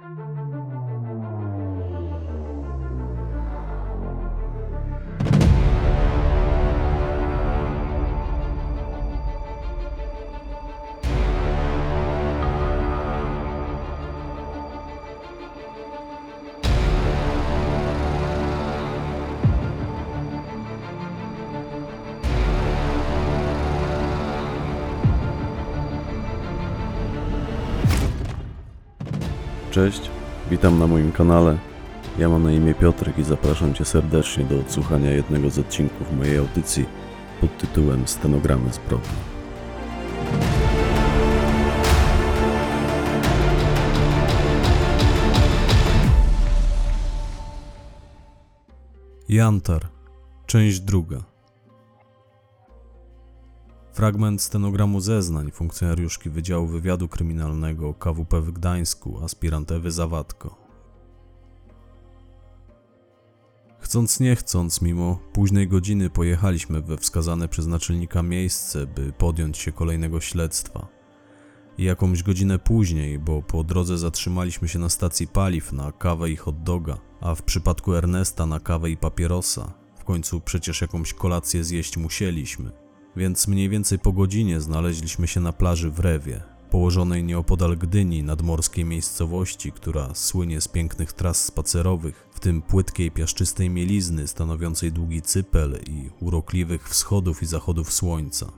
Bye. Cześć, witam na moim kanale. Ja mam na imię Piotrek i zapraszam Cię serdecznie do odsłuchania jednego z odcinków mojej audycji pod tytułem Stenogramy zbrodni. Jantar, część druga. Fragment stenogramu zeznań funkcjonariuszki Wydziału Wywiadu Kryminalnego KWP w Gdańsku, aspirant Ewy Zawadko. Chcąc nie chcąc, mimo późnej godziny pojechaliśmy we wskazane przez naczelnika miejsce, by podjąć się kolejnego śledztwa. I jakąś godzinę później, bo po drodze zatrzymaliśmy się na stacji paliw na kawę i hot doga, a w przypadku Ernesta na kawę i papierosa. W końcu przecież jakąś kolację zjeść musieliśmy więc mniej więcej po godzinie znaleźliśmy się na plaży w Rewie, położonej nieopodal Gdyni, nadmorskiej miejscowości, która słynie z pięknych tras spacerowych, w tym płytkiej piaszczystej mielizny stanowiącej długi cypel i urokliwych wschodów i zachodów słońca.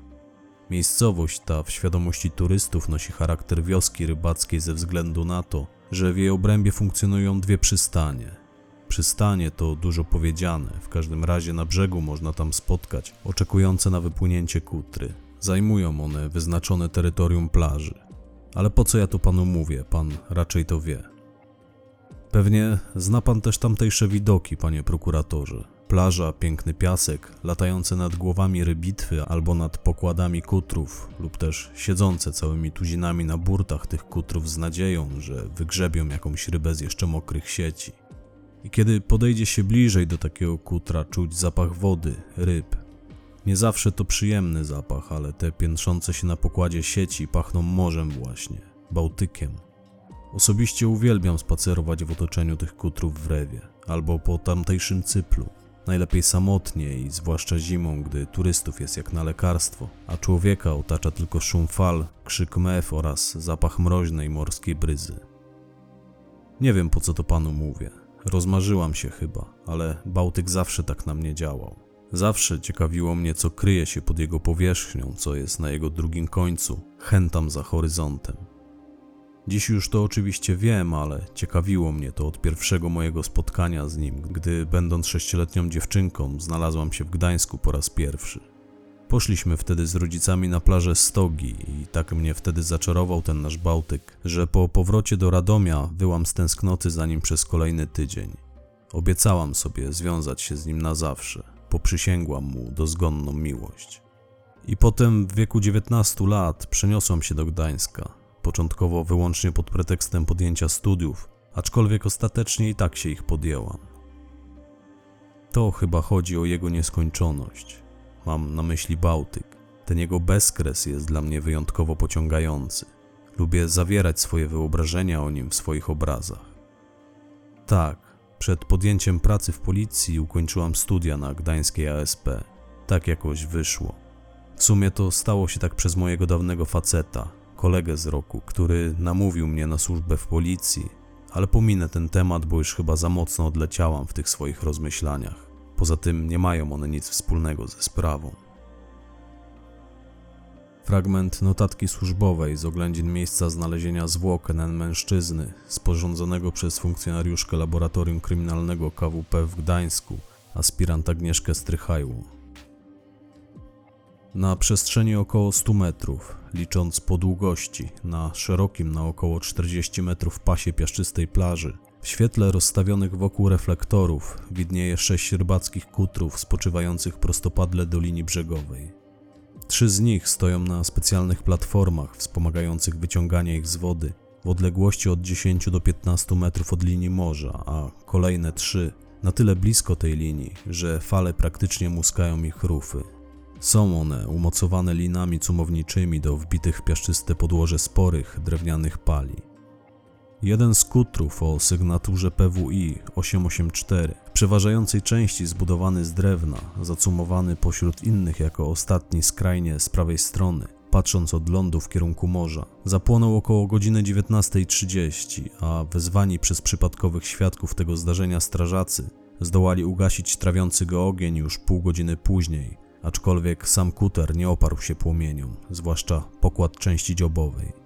Miejscowość ta w świadomości turystów nosi charakter wioski rybackiej ze względu na to, że w jej obrębie funkcjonują dwie przystanie – Przystanie to dużo powiedziane, w każdym razie na brzegu można tam spotkać oczekujące na wypłynięcie kutry. Zajmują one wyznaczone terytorium plaży. Ale po co ja to panu mówię, pan raczej to wie. Pewnie zna pan też tamtejsze widoki, panie prokuratorze. Plaża, piękny piasek, latające nad głowami rybitwy albo nad pokładami kutrów, lub też siedzące całymi tuzinami na burtach tych kutrów z nadzieją, że wygrzebią jakąś rybę z jeszcze mokrych sieci. I kiedy podejdzie się bliżej do takiego kutra, czuć zapach wody, ryb. Nie zawsze to przyjemny zapach, ale te piętrzące się na pokładzie sieci pachną morzem właśnie, Bałtykiem. Osobiście uwielbiam spacerować w otoczeniu tych kutrów w rewie, albo po tamtejszym cyplu. Najlepiej samotnie i zwłaszcza zimą, gdy turystów jest jak na lekarstwo, a człowieka otacza tylko szum fal, krzyk mew oraz zapach mroźnej morskiej bryzy. Nie wiem po co to panu mówię. Rozmarzyłam się chyba, ale Bałtyk zawsze tak na mnie działał. Zawsze ciekawiło mnie, co kryje się pod jego powierzchnią, co jest na jego drugim końcu, chętam za horyzontem. Dziś już to oczywiście wiem, ale ciekawiło mnie to od pierwszego mojego spotkania z nim, gdy, będąc sześcioletnią dziewczynką, znalazłam się w Gdańsku po raz pierwszy. Poszliśmy wtedy z rodzicami na plażę Stogi i tak mnie wtedy zaczarował ten nasz Bałtyk, że po powrocie do Radomia wyłam z tęsknoty za nim przez kolejny tydzień. Obiecałam sobie związać się z nim na zawsze, poprzysięgłam mu dozgonną miłość. I potem w wieku 19 lat przeniosłam się do Gdańska, początkowo wyłącznie pod pretekstem podjęcia studiów, aczkolwiek ostatecznie i tak się ich podjęłam. To chyba chodzi o jego nieskończoność Mam na myśli Bałtyk. Ten jego bezkres jest dla mnie wyjątkowo pociągający. Lubię zawierać swoje wyobrażenia o nim w swoich obrazach. Tak, przed podjęciem pracy w policji ukończyłam studia na gdańskiej ASP. Tak jakoś wyszło. W sumie to stało się tak przez mojego dawnego faceta, kolegę z roku, który namówił mnie na służbę w policji, ale pominę ten temat, bo już chyba za mocno odleciałam w tych swoich rozmyślaniach. Poza tym nie mają one nic wspólnego ze sprawą. Fragment notatki służbowej z oględzin miejsca znalezienia zwłok NN mężczyzny, sporządzonego przez funkcjonariuszkę Laboratorium Kryminalnego KWP w Gdańsku, aspirant Agnieszkę Strychajło. Na przestrzeni około 100 metrów, licząc po długości, na szerokim na około 40 metrów pasie piaszczystej plaży, w świetle rozstawionych wokół reflektorów widnieje sześć rybackich kutrów spoczywających prostopadle do linii brzegowej. Trzy z nich stoją na specjalnych platformach wspomagających wyciąganie ich z wody w odległości od 10 do 15 metrów od linii morza, a kolejne trzy na tyle blisko tej linii, że fale praktycznie muskają ich rufy. Są one umocowane linami cumowniczymi do wbitych w piaszczyste podłoże sporych, drewnianych pali. Jeden z kutrów o sygnaturze PWI 884, w przeważającej części zbudowany z drewna, zacumowany pośród innych jako ostatni skrajnie z prawej strony, patrząc od lądu w kierunku morza, zapłonął około godziny 19.30, a wezwani przez przypadkowych świadków tego zdarzenia strażacy zdołali ugasić trawiący go ogień już pół godziny później, aczkolwiek sam kuter nie oparł się płomieniom, zwłaszcza pokład części dziobowej.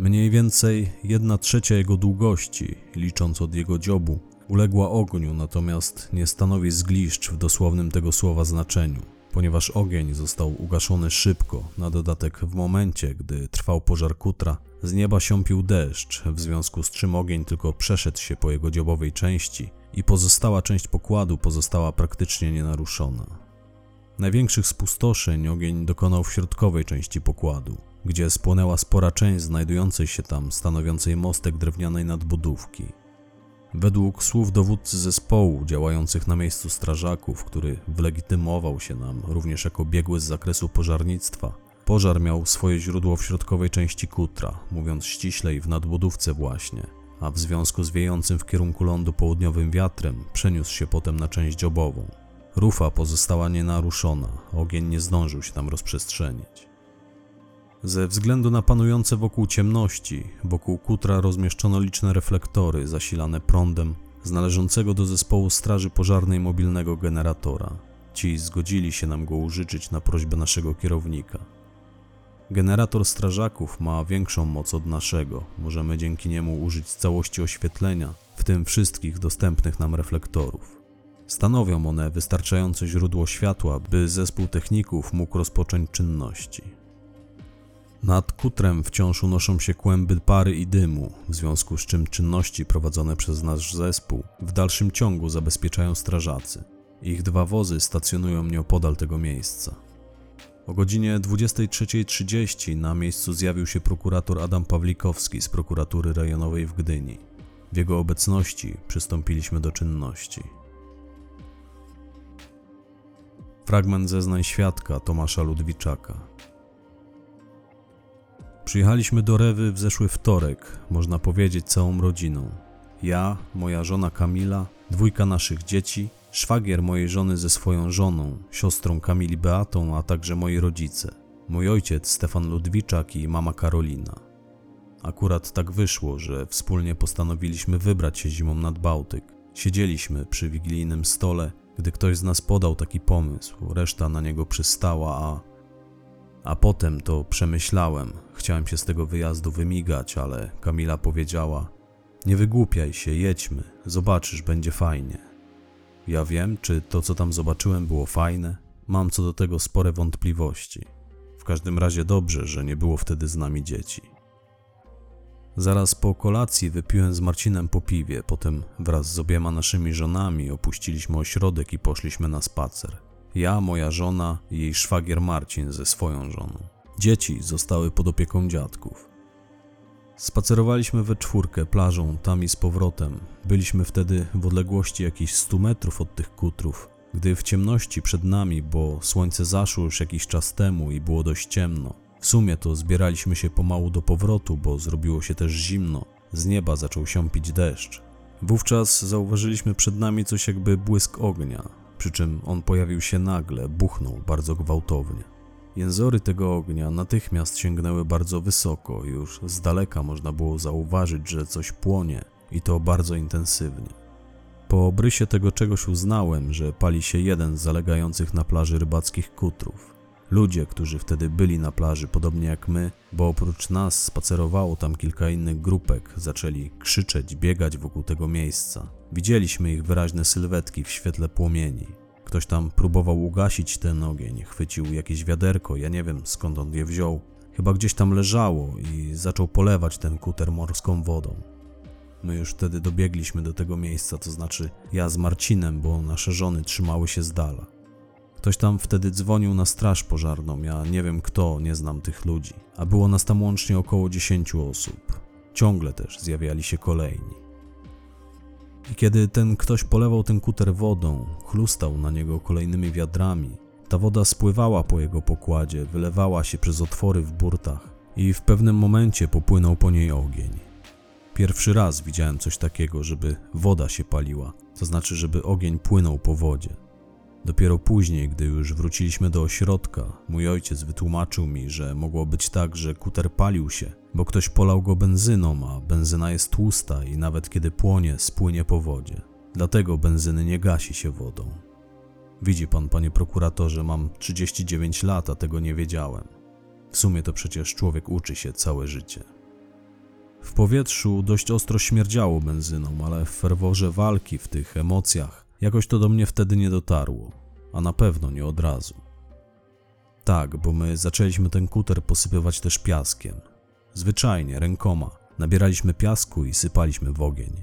Mniej więcej jedna trzecia jego długości, licząc od jego dziobu, uległa ogniu, natomiast nie stanowi zgliszcz w dosłownym tego słowa znaczeniu, ponieważ ogień został ugaszony szybko, na dodatek w momencie, gdy trwał pożar kutra, z nieba siąpił deszcz, w związku z czym ogień tylko przeszedł się po jego dziobowej części i pozostała część pokładu pozostała praktycznie nienaruszona. Największych spustoszeń ogień dokonał w środkowej części pokładu, gdzie spłonęła spora część znajdującej się tam, stanowiącej mostek drewnianej nadbudówki. Według słów dowódcy zespołu działających na miejscu strażaków, który wlegitymował się nam również jako biegły z zakresu pożarnictwa, pożar miał swoje źródło w środkowej części kutra, mówiąc ściślej w nadbudówce właśnie, a w związku z wiejącym w kierunku lądu południowym wiatrem przeniósł się potem na część dziobową. Rufa pozostała nienaruszona, ogień nie zdążył się tam rozprzestrzenić. Ze względu na panujące wokół ciemności, wokół kutra rozmieszczono liczne reflektory zasilane prądem z należącego do zespołu Straży Pożarnej mobilnego generatora. Ci zgodzili się nam go użyczyć na prośbę naszego kierownika. Generator strażaków ma większą moc od naszego, możemy dzięki niemu użyć całości oświetlenia, w tym wszystkich dostępnych nam reflektorów. Stanowią one wystarczające źródło światła, by zespół techników mógł rozpocząć czynności. Nad kutrem wciąż unoszą się kłęby pary i dymu, w związku z czym czynności prowadzone przez nasz zespół w dalszym ciągu zabezpieczają strażacy. Ich dwa wozy stacjonują nieopodal tego miejsca. O godzinie 23.30 na miejscu zjawił się prokurator Adam Pawlikowski z prokuratury rejonowej w Gdyni. W jego obecności przystąpiliśmy do czynności. Fragment zeznań świadka Tomasza Ludwiczaka. Przyjechaliśmy do Rewy w zeszły wtorek, można powiedzieć całą rodziną. Ja, moja żona Kamila, dwójka naszych dzieci, szwagier mojej żony ze swoją żoną, siostrą Kamili Beatą, a także moi rodzice. Mój ojciec Stefan Ludwiczak i mama Karolina. Akurat tak wyszło, że wspólnie postanowiliśmy wybrać się zimą nad Bałtyk. Siedzieliśmy przy wigilijnym stole, gdy ktoś z nas podał taki pomysł, reszta na niego przystała, a a potem to przemyślałem. Chciałem się z tego wyjazdu wymigać, ale Kamila powiedziała: Nie wygłupiaj się, jedźmy, zobaczysz, będzie fajnie. Ja wiem, czy to, co tam zobaczyłem, było fajne. Mam co do tego spore wątpliwości. W każdym razie dobrze, że nie było wtedy z nami dzieci. Zaraz po kolacji wypiłem z Marcinem po piwie, potem wraz z obiema naszymi żonami opuściliśmy ośrodek i poszliśmy na spacer. Ja, moja żona i jej szwagier Marcin ze swoją żoną. Dzieci zostały pod opieką dziadków. Spacerowaliśmy we czwórkę plażą tam i z powrotem. Byliśmy wtedy w odległości jakichś 100 metrów od tych kutrów, gdy w ciemności przed nami, bo słońce zaszło już jakiś czas temu i było dość ciemno. W sumie to zbieraliśmy się pomału do powrotu, bo zrobiło się też zimno. Z nieba zaczął siąpić deszcz. Wówczas zauważyliśmy przed nami coś jakby błysk ognia przy czym on pojawił się nagle, buchnął bardzo gwałtownie. Jęzory tego ognia natychmiast sięgnęły bardzo wysoko, już z daleka można było zauważyć, że coś płonie i to bardzo intensywnie. Po obrysie tego czegoś uznałem, że pali się jeden z zalegających na plaży rybackich kutrów. Ludzie, którzy wtedy byli na plaży, podobnie jak my, bo oprócz nas spacerowało tam kilka innych grupek, zaczęli krzyczeć, biegać wokół tego miejsca. Widzieliśmy ich wyraźne sylwetki w świetle płomieni. Ktoś tam próbował ugasić ten ogień, chwycił jakieś wiaderko, ja nie wiem skąd on je wziął. Chyba gdzieś tam leżało i zaczął polewać ten kuter morską wodą. My już wtedy dobiegliśmy do tego miejsca, to znaczy ja z Marcinem, bo nasze żony trzymały się z dala. Ktoś tam wtedy dzwonił na straż pożarną, ja nie wiem kto, nie znam tych ludzi, a było nas tam łącznie około 10 osób. Ciągle też zjawiali się kolejni. I kiedy ten ktoś polewał ten kuter wodą, chlustał na niego kolejnymi wiadrami, ta woda spływała po jego pokładzie, wylewała się przez otwory w burtach i w pewnym momencie popłynął po niej ogień. Pierwszy raz widziałem coś takiego, żeby woda się paliła, to znaczy, żeby ogień płynął po wodzie. Dopiero później, gdy już wróciliśmy do ośrodka, mój ojciec wytłumaczył mi, że mogło być tak, że kuter palił się, bo ktoś polał go benzyną, a benzyna jest tłusta i nawet kiedy płonie, spłynie po wodzie. Dlatego benzyny nie gasi się wodą. Widzi pan, panie prokuratorze, mam 39 lat, a tego nie wiedziałem. W sumie to przecież człowiek uczy się całe życie. W powietrzu dość ostro śmierdziało benzyną, ale w ferworze walki, w tych emocjach, jakoś to do mnie wtedy nie dotarło, a na pewno nie od razu. Tak, bo my zaczęliśmy ten kuter posypywać też piaskiem. Zwyczajnie, rękoma. Nabieraliśmy piasku i sypaliśmy w ogień.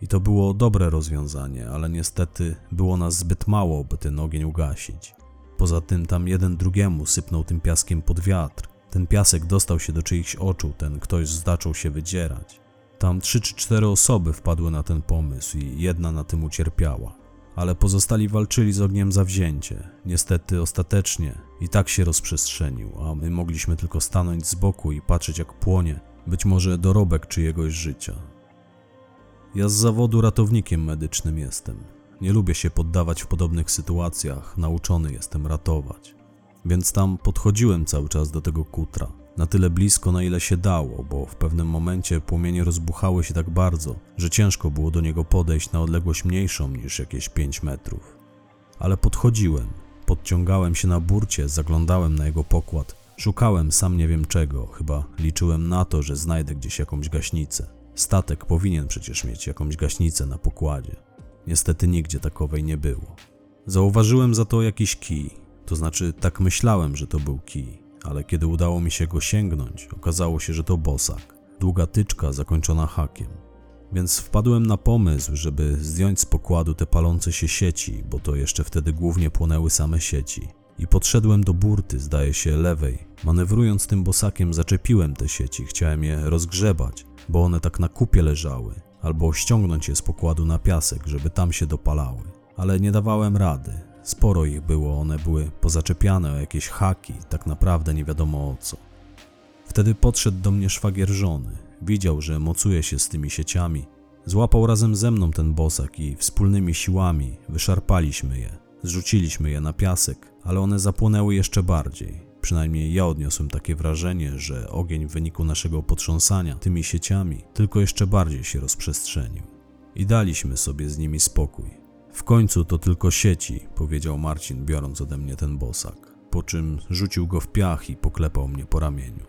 I to było dobre rozwiązanie, ale niestety było nas zbyt mało, by ten ogień ugasić. Poza tym tam jeden drugiemu sypnął tym piaskiem pod wiatr. Ten piasek dostał się do czyichś oczu, ten ktoś zaczął się wydzierać. Tam trzy czy cztery osoby wpadły na ten pomysł i jedna na tym ucierpiała. Ale pozostali walczyli z ogniem zawzięcie. Niestety ostatecznie i tak się rozprzestrzenił, a my mogliśmy tylko stanąć z boku i patrzeć jak płonie, być może dorobek czyjegoś życia. Ja z zawodu ratownikiem medycznym jestem. Nie lubię się poddawać w podobnych sytuacjach, nauczony jestem ratować. Więc tam podchodziłem cały czas do tego kutra, na tyle blisko, na ile się dało, bo w pewnym momencie płomienie rozbuchały się tak bardzo, że ciężko było do niego podejść na odległość mniejszą niż jakieś 5 metrów. Ale podchodziłem, podciągałem się na burcie, zaglądałem na jego pokład, szukałem sam nie wiem czego, chyba liczyłem na to, że znajdę gdzieś jakąś gaśnicę. Statek powinien przecież mieć jakąś gaśnicę na pokładzie. Niestety nigdzie takowej nie było. Zauważyłem za to jakiś kij, to znaczy tak myślałem, że to był kij, ale kiedy udało mi się go sięgnąć, okazało się, że to bosak. Długa tyczka zakończona hakiem. Więc wpadłem na pomysł, żeby zdjąć z pokładu te palące się sieci, bo to jeszcze wtedy głównie płonęły same sieci. I podszedłem do burty, zdaje się, lewej. Manewrując tym bosakiem, zaczepiłem te sieci, chciałem je rozgrzebać, bo one tak na kupie leżały, albo ściągnąć je z pokładu na piasek, żeby tam się dopalały. Ale nie dawałem rady. Sporo ich było, one były pozaczepiane o jakieś haki, tak naprawdę nie wiadomo o co. Wtedy podszedł do mnie szwagier żony. Widział, że mocuje się z tymi sieciami. Złapał razem ze mną ten bosak i wspólnymi siłami wyszarpaliśmy je. Zrzuciliśmy je na piasek, ale one zapłonęły jeszcze bardziej. Przynajmniej ja odniosłem takie wrażenie, że ogień w wyniku naszego potrząsania tymi sieciami tylko jeszcze bardziej się rozprzestrzenił. I daliśmy sobie z nimi spokój. W końcu to tylko sieci, powiedział Marcin, biorąc ode mnie ten bosak, po czym rzucił go w piach i poklepał mnie po ramieniu.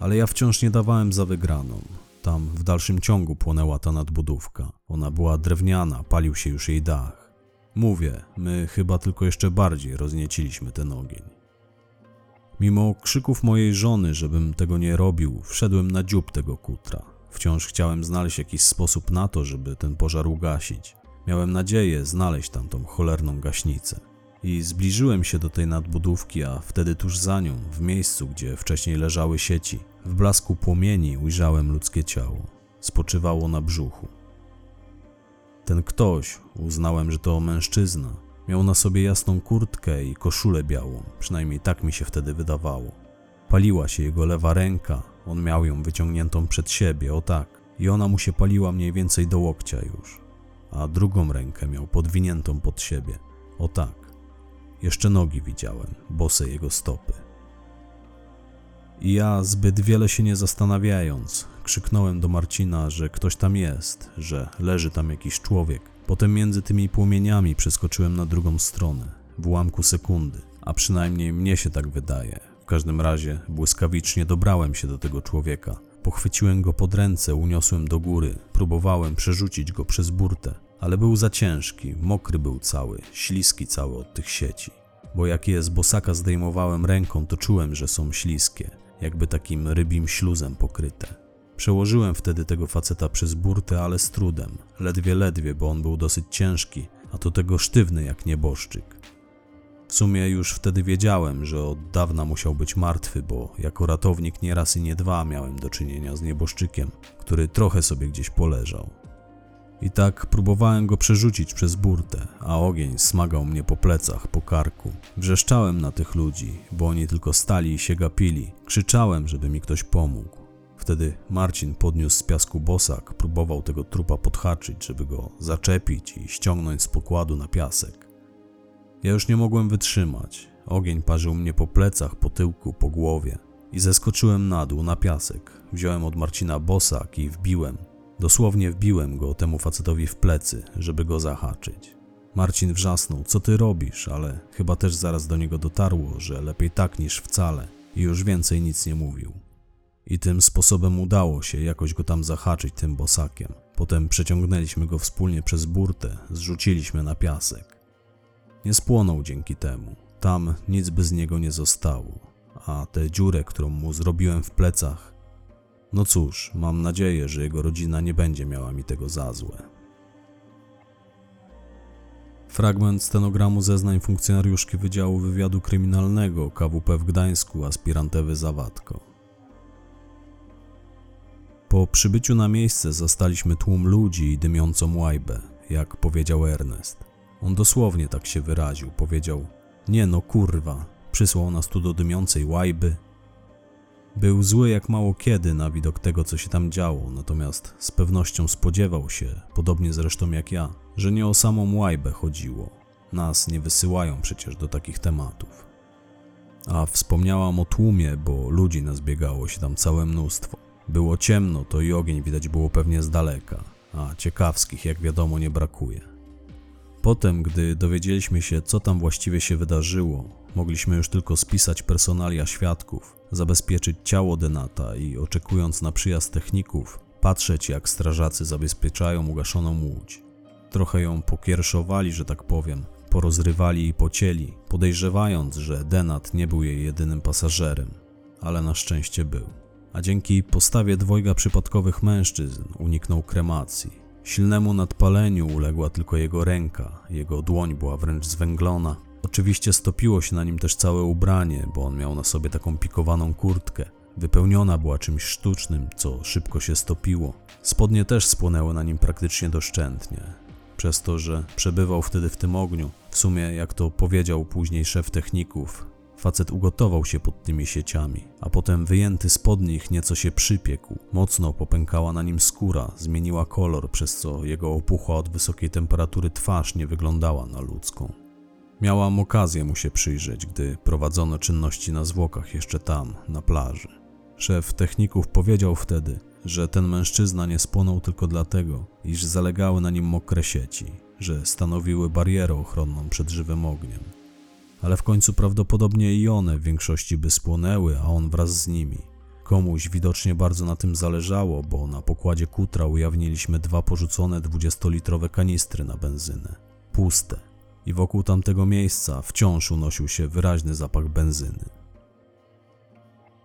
Ale ja wciąż nie dawałem za wygraną. Tam w dalszym ciągu płonęła ta nadbudówka. Ona była drewniana, palił się już jej dach. Mówię, my chyba tylko jeszcze bardziej roznieciliśmy ten ogień. Mimo krzyków mojej żony, żebym tego nie robił, wszedłem na dziób tego kutra. Wciąż chciałem znaleźć jakiś sposób na to, żeby ten pożar ugasić. Miałem nadzieję znaleźć tam tą cholerną gaśnicę. I zbliżyłem się do tej nadbudówki, a wtedy tuż za nią, w miejscu, gdzie wcześniej leżały sieci, w blasku płomieni ujrzałem ludzkie ciało. Spoczywało na brzuchu. Ten ktoś, uznałem, że to mężczyzna, miał na sobie jasną kurtkę i koszulę białą, przynajmniej tak mi się wtedy wydawało. Paliła się jego lewa ręka, on miał ją wyciągniętą przed siebie, o tak, i ona mu się paliła mniej więcej do łokcia już, a drugą rękę miał podwiniętą pod siebie, o tak. Jeszcze nogi widziałem, bose jego stopy. I ja, zbyt wiele się nie zastanawiając, krzyknąłem do Marcina, że ktoś tam jest, że leży tam jakiś człowiek. Potem między tymi płomieniami przeskoczyłem na drugą stronę, w ułamku sekundy, a przynajmniej mnie się tak wydaje. W każdym razie błyskawicznie dobrałem się do tego człowieka. Pochwyciłem go pod ręce, uniosłem do góry, próbowałem przerzucić go przez burtę, ale był za ciężki, mokry był cały, śliski cały od tych sieci. Bo jak je z bosaka zdejmowałem ręką, to czułem, że są śliskie, jakby takim rybim śluzem pokryte. Przełożyłem wtedy tego faceta przez burtę, ale z trudem, ledwie ledwie, bo on był dosyć ciężki, a do tego sztywny jak nieboszczyk. W sumie już wtedy wiedziałem, że od dawna musiał być martwy, bo jako ratownik nie raz i nie dwa miałem do czynienia z nieboszczykiem, który trochę sobie gdzieś poleżał. I tak próbowałem go przerzucić przez burtę, a ogień smagał mnie po plecach, po karku. Wrzeszczałem na tych ludzi, bo oni tylko stali i się gapili. Krzyczałem, żeby mi ktoś pomógł. Wtedy Marcin podniósł z piasku bosak, próbował tego trupa podhaczyć, żeby go zaczepić i ściągnąć z pokładu na piasek. Ja już nie mogłem wytrzymać. Ogień parzył mnie po plecach, po tyłku, po głowie i zeskoczyłem na dół, na piasek. Wziąłem od Marcina bosak i wbiłem, dosłownie wbiłem go temu facetowi w plecy, żeby go zahaczyć. Marcin wrzasnął, co ty robisz, ale chyba też zaraz do niego dotarło, że lepiej tak niż wcale i już więcej nic nie mówił. I tym sposobem udało się jakoś go tam zahaczyć tym bosakiem. Potem przeciągnęliśmy go wspólnie przez burtę, zrzuciliśmy na piasek. Nie spłonął dzięki temu. Tam nic by z niego nie zostało. A tę dziurę, którą mu zrobiłem w plecach, no cóż, mam nadzieję, że jego rodzina nie będzie miała mi tego za złe. Fragment stenogramu zeznań funkcjonariuszki Wydziału Wywiadu Kryminalnego KWP w Gdańsku, aspirantewy Zawadko. Po przybyciu na miejsce zastaliśmy tłum ludzi i dymiącą łajbę, jak powiedział Ernest. On dosłownie tak się wyraził, powiedział nie no kurwa, przysłał nas tu do dymiącej łajby. Był zły jak mało kiedy na widok tego, co się tam działo, natomiast z pewnością spodziewał się, podobnie zresztą jak ja, że nie o samą łajbę chodziło. Nas nie wysyłają przecież do takich tematów. A wspomniałam o tłumie, bo ludzi nazbiegało się tam całe mnóstwo. Było ciemno, to i ogień widać było pewnie z daleka, a ciekawskich, jak wiadomo, nie brakuje. Potem, gdy dowiedzieliśmy się, co tam właściwie się wydarzyło, mogliśmy już tylko spisać personalia świadków, zabezpieczyć ciało Denata i oczekując na przyjazd techników, patrzeć jak strażacy zabezpieczają ugaszoną łódź. Trochę ją pokierszowali, że tak powiem, porozrywali i pocięli, podejrzewając, że Denat nie był jej jedynym pasażerem, ale na szczęście był. A dzięki postawie dwojga przypadkowych mężczyzn uniknął kremacji. Silnemu nadpaleniu uległa tylko jego ręka, jego dłoń była wręcz zwęglona. Oczywiście stopiło się na nim też całe ubranie, bo on miał na sobie taką pikowaną kurtkę. Wypełniona była czymś sztucznym, co szybko się stopiło. Spodnie też spłonęły na nim praktycznie doszczętnie. Przez to, że przebywał wtedy w tym ogniu, w sumie, jak to powiedział później szef techników, Facet ugotował się pod tymi sieciami, a potem wyjęty spod nich nieco się przypiekł. Mocno popękała na nim skóra, zmieniła kolor, przez co jego opuchła od wysokiej temperatury twarz nie wyglądała na ludzką. Miałam okazję mu się przyjrzeć, gdy prowadzono czynności na zwłokach jeszcze tam, na plaży. Szef techników powiedział wtedy, że ten mężczyzna nie spłonął tylko dlatego, iż zalegały na nim mokre sieci, że stanowiły barierę ochronną przed żywym ogniem ale w końcu prawdopodobnie i one w większości by spłonęły, a on wraz z nimi. Komuś widocznie bardzo na tym zależało, bo na pokładzie kutra ujawniliśmy dwa porzucone 20-litrowe kanistry na benzynę. Puste. I wokół tamtego miejsca wciąż unosił się wyraźny zapach benzyny.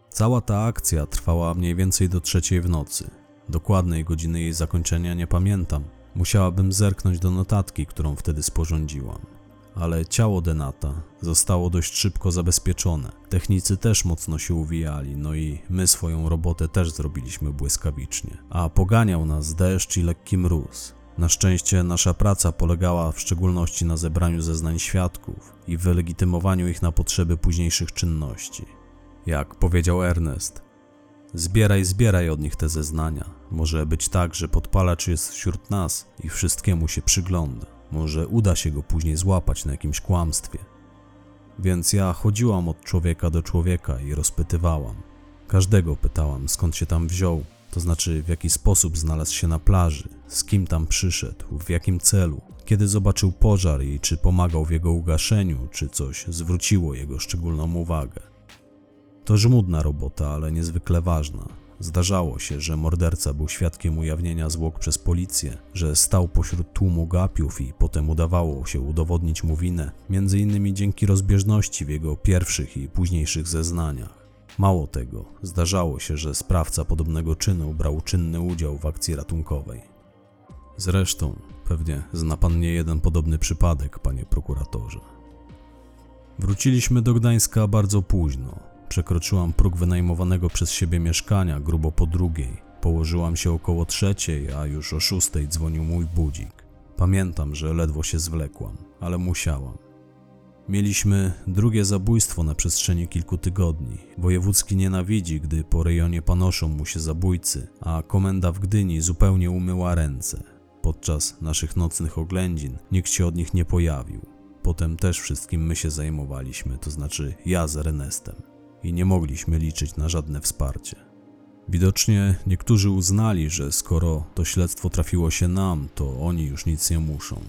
Cała ta akcja trwała mniej więcej do trzeciej w nocy. Dokładnej godziny jej zakończenia nie pamiętam. Musiałabym zerknąć do notatki, którą wtedy sporządziłam ale ciało Denata zostało dość szybko zabezpieczone. Technicy też mocno się uwijali, no i my swoją robotę też zrobiliśmy błyskawicznie. A poganiał nas deszcz i lekki mróz. Na szczęście nasza praca polegała w szczególności na zebraniu zeznań świadków i wylegitymowaniu ich na potrzeby późniejszych czynności. Jak powiedział Ernest, zbieraj, zbieraj od nich te zeznania. Może być tak, że podpalacz jest wśród nas i wszystkiemu się przygląda. Może uda się go później złapać na jakimś kłamstwie. Więc ja chodziłam od człowieka do człowieka i rozpytywałam. Każdego pytałam, skąd się tam wziął, to znaczy w jaki sposób znalazł się na plaży, z kim tam przyszedł, w jakim celu, kiedy zobaczył pożar i czy pomagał w jego ugaszeniu, czy coś zwróciło jego szczególną uwagę. To żmudna robota, ale niezwykle ważna. Zdarzało się, że morderca był świadkiem ujawnienia zwłok przez policję, że stał pośród tłumu gapiów i potem udawało się udowodnić mu winę, między innymi dzięki rozbieżności w jego pierwszych i późniejszych zeznaniach. Mało tego, zdarzało się, że sprawca podobnego czynu brał czynny udział w akcji ratunkowej. Zresztą, pewnie zna pan nie jeden podobny przypadek, panie prokuratorze. Wróciliśmy do Gdańska bardzo późno, Przekroczyłam próg wynajmowanego przez siebie mieszkania grubo po drugiej. Położyłam się około trzeciej, a już o szóstej dzwonił mój budzik. Pamiętam, że ledwo się zwlekłam, ale musiałam. Mieliśmy drugie zabójstwo na przestrzeni kilku tygodni. Wojewódzki nienawidzi, gdy po rejonie panoszą mu się zabójcy, a komenda w Gdyni zupełnie umyła ręce. Podczas naszych nocnych oględzin nikt się od nich nie pojawił. Potem też wszystkim my się zajmowaliśmy, to znaczy ja z Ernestem. I nie mogliśmy liczyć na żadne wsparcie. Widocznie niektórzy uznali, że skoro to śledztwo trafiło się nam, to oni już nic nie muszą.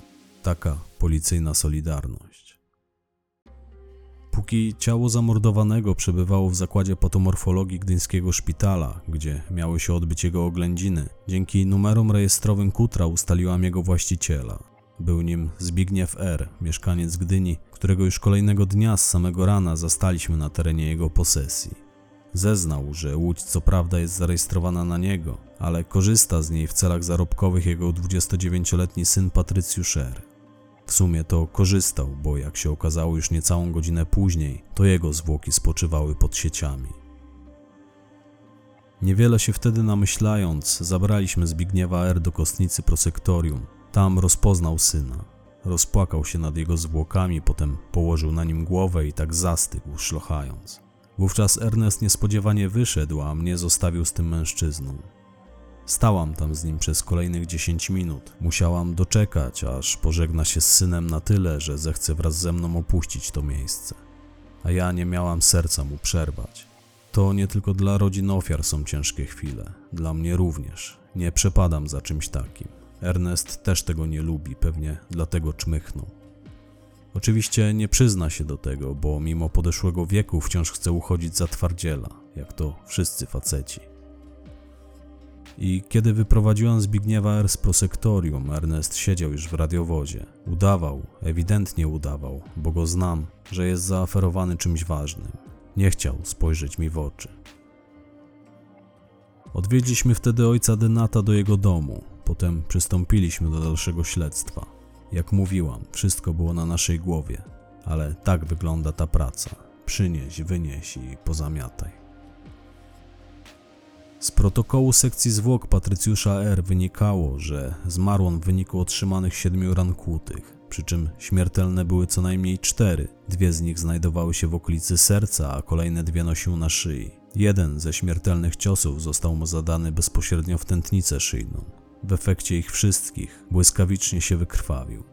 Taka policyjna solidarność. Póki ciało zamordowanego przebywało w zakładzie patomorfologii gdyńskiego szpitala, gdzie miały się odbyć jego oględziny, dzięki numerom rejestrowym Kutra ustaliłam jego właściciela. Był nim Zbigniew R., mieszkaniec Gdyni, którego już kolejnego dnia z samego rana zastaliśmy na terenie jego posesji. Zeznał, że łódź co prawda jest zarejestrowana na niego, ale korzysta z niej w celach zarobkowych jego 29-letni syn Patrycjusz R. W sumie to korzystał, bo jak się okazało już niecałą godzinę później, to jego zwłoki spoczywały pod sieciami. Niewiele się wtedy namyślając, zabraliśmy Zbigniewa R. do kostnicy prosektorium. Tam rozpoznał syna. Rozpłakał się nad jego zwłokami, potem położył na nim głowę i tak zastygł, szlochając. Wówczas Ernest niespodziewanie wyszedł, a mnie zostawił z tym mężczyzną. Stałam tam z nim przez kolejnych 10 minut. Musiałam doczekać, aż pożegna się z synem na tyle, że zechce wraz ze mną opuścić to miejsce. A ja nie miałam serca mu przerwać. To nie tylko dla rodzin ofiar są ciężkie chwile, dla mnie również. Nie przepadam za czymś takim. Ernest też tego nie lubi, pewnie dlatego czmychnął. Oczywiście nie przyzna się do tego, bo mimo podeszłego wieku wciąż chce uchodzić za twardziela, jak to wszyscy faceci. I kiedy wyprowadziłam Zbigniewa R z prosektorium, Ernest siedział już w radiowozie. Udawał, ewidentnie udawał, bo go znam, że jest zaaferowany czymś ważnym. Nie chciał spojrzeć mi w oczy. Odwiedliśmy wtedy ojca Denata do jego domu. Potem przystąpiliśmy do dalszego śledztwa. Jak mówiłam, wszystko było na naszej głowie, ale tak wygląda ta praca. Przynieś, wynieś i pozamiataj. Z protokołu sekcji zwłok Patrycjusza R. wynikało, że zmarł on w wyniku otrzymanych siedmiu ran kłutych, przy czym śmiertelne były co najmniej cztery. Dwie z nich znajdowały się w okolicy serca, a kolejne dwie nosił na szyi. Jeden ze śmiertelnych ciosów został mu zadany bezpośrednio w tętnicę szyjną. W efekcie ich wszystkich błyskawicznie się wykrwawił.